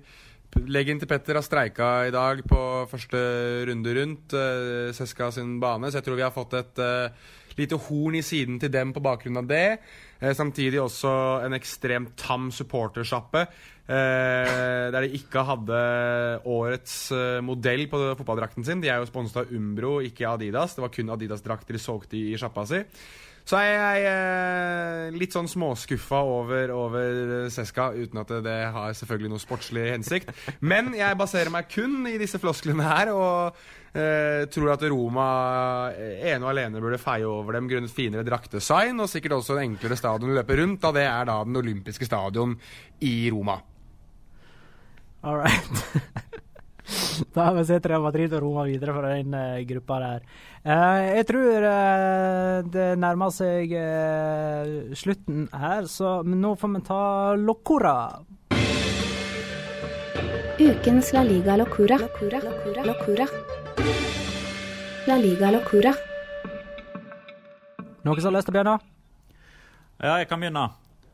leggen til Petter har streika i dag på første runde rundt uh, CSKA sin bane, så jeg tror vi har fått et uh, lite horn i siden til dem på bakgrunn av det. Eh, samtidig også en ekstremt tam supportersjappe. Eh, der de ikke hadde årets eh, modell på fotballdrakten sin. De er jo sponset av Umbro, ikke Adidas. Det var kun Adidas-drakter de solgte i, i sjappa si. Så er jeg eh, litt sånn småskuffa over, over Seska, uten at det har selvfølgelig noe sportslig hensikt. Men jeg baserer meg kun i disse flosklene her, og eh, tror at Roma ene og alene burde feie over dem grunnet finere draktdesign, og sikkert også en enklere stadion å løpe rundt, da det er da den olympiske stadion i Roma. All right. da har vi sett Real Madrid og Roma videre fra den uh, gruppa der. Uh, jeg tror uh, det nærmer seg slutten her, så nå får vi ta Locora. Ukens La Liga Locora. Locora. Locura. La Liga Locura. Noen som har lyst til å begynne? Ja, jeg kan begynne.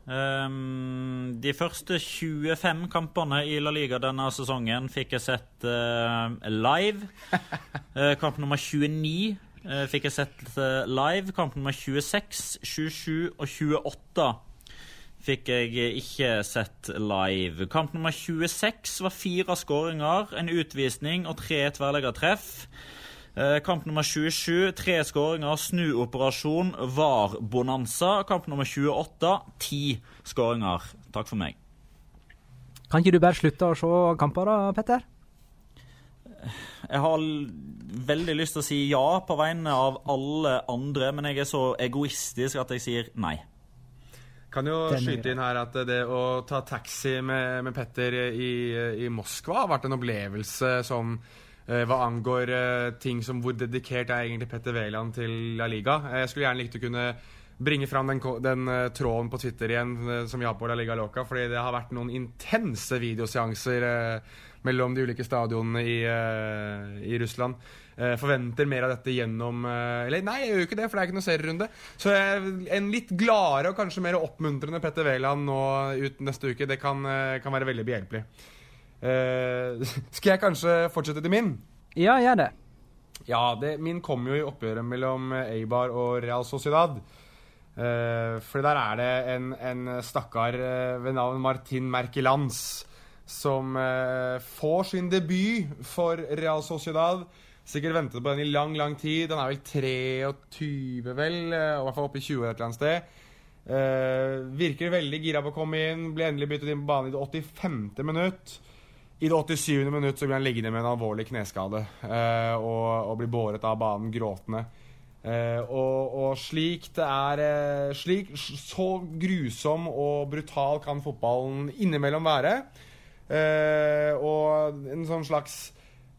Um, de første 25 kampene i La Liga denne sesongen fikk jeg sett uh, live. Uh, kamp nummer 29 uh, fikk jeg sett live. Kamp nummer 26, 27 og 28 fikk jeg ikke sett live. Kamp nummer 26 var fire skåringer, en utvisning og tre tverrleggertreff. Eh, kamp nummer 27, tre skåringer, snuoperasjon, var bonanza. Kamp nummer 28, ti skåringer. Takk for meg. Kan ikke du bare slutte å se kamper, da, Petter? Jeg har veldig lyst til å si ja på vegne av alle andre, men jeg er så egoistisk at jeg sier nei. Kan jo skyte inn her at det å ta taxi med, med Petter i, i Moskva har vært en opplevelse som Eh, hva angår eh, ting som hvor dedikert er egentlig Petter Wæland til La Liga. Eh, jeg skulle gjerne likt å kunne bringe fram den, den tråden på Twitter igjen som vi har på La Liga Loca, fordi det har vært noen intense videoseanser mellom de ulike stadionene i, i Russland. Forventer mer av dette gjennom Eller nei, jeg gjør jo ikke det, for det er ikke noe serierunde. Så en litt gladere og kanskje mer oppmuntrende Petter Wæland nå ut neste uke, det kan, kan være veldig behjelpelig. Uh, skal jeg kanskje fortsette til min? Ja, gjør det. Ja, det, min kom jo i oppgjøret mellom Eibar og Real Sociedad. Uh, for der er det en, en stakkar uh, ved navn Martin Merkelans som får sin debut for Real Sociedad. Sikkert ventet på den i lang, lang tid. Den er vel 23, vel? I hvert fall oppe i 20 et eller annet sted. virker veldig gira på å komme inn. Ble endelig byttet inn på banen i det 85. minutt. I det 87. minutt så blir han liggende med en alvorlig kneskade uh, og, og, blir båret av banen gråtende. Uh, og, og, slik det er slik, Så grusom og brutal kan fotballen innimellom være. Og en sånn slags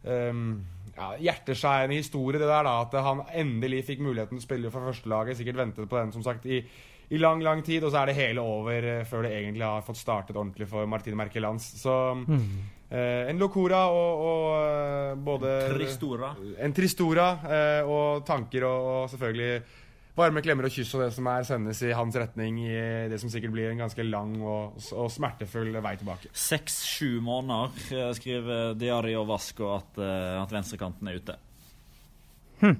ehm, ja, hjerteskjærende historie, det der da, at han endelig fikk muligheten til å spille for førstelaget. Sikkert ventet på den som sagt i, i lang lang tid, og så er det hele over eh, før det egentlig har fått startet ordentlig for Martin Merkelands. Så mm. Eh, en locora og, og eh, både Tristora. En tristora eh, og tanker og, og, selvfølgelig varme klemmer og kyss og det som er sendes i hans retning i det som sikkert blir en ganske lang og, og smertefull vei tilbake. Seks-sju måneder, skriver skriver Diario Vasco at, at venstrekanten er ute. Hm.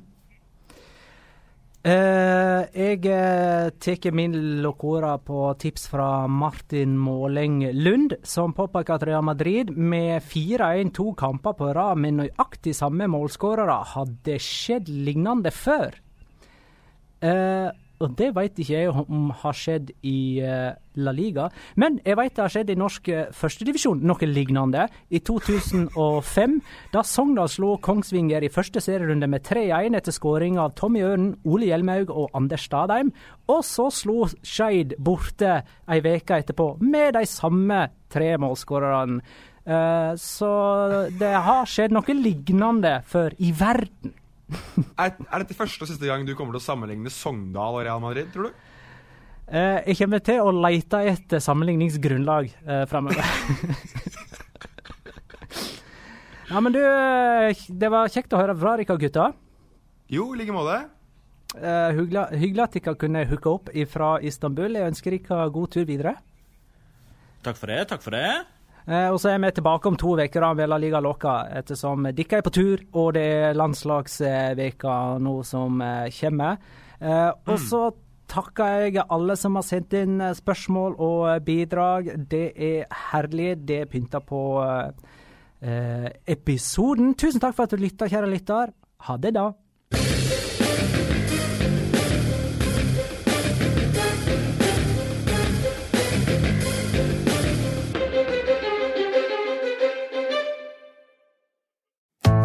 Eh, jeg uh, tar min locora på tips fra Martin Måleng Lund, som påpeker at Real Madrid med 4-1-2 kamper på rad med nøyaktig samme målskårere hadde skjedd lignende før. Uh, og det vet ikke jeg om har skjedd i uh, La Liga. Men jeg vet det har skjedd i norsk uh, førstedivisjon, noe lignende. I 2005, da Sogndal slo Kongsvinger i første serierunde med 3-1 etter skåring av Tommy Øren, Ole Hjelmaug og Anders Stadheim. Og så slo Skeid borte ei veke etterpå med de samme tre målskårerne. Uh, så det har skjedd noe lignende før i verden. Er, er, dette første og siste gang du kommer til å sammenligne Sogndal og Real Madrid, tror du? Eh, jeg kommer til å lete etter sammenligningsgrunnlag eh, framover. ja, men du, eh, det var kjekt å høre fra dere, gutta. Jo, i like måte. Eh, hyggelig at dere kunne hooke opp fra Istanbul. Jeg ønsker dere god tur videre. Takk for det. Takk for det. Eh, og så er vi tilbake om to uker ved La Liga Loca, ettersom dere er på tur, og det er landslagsveka nå som eh, kommer. Eh, og mm. så takker jeg alle som har sendt inn spørsmål og bidrag. Det er herlig. Det pynter på episoden. Tusen takk for at du lytta, kjære lytter. Ha det, da.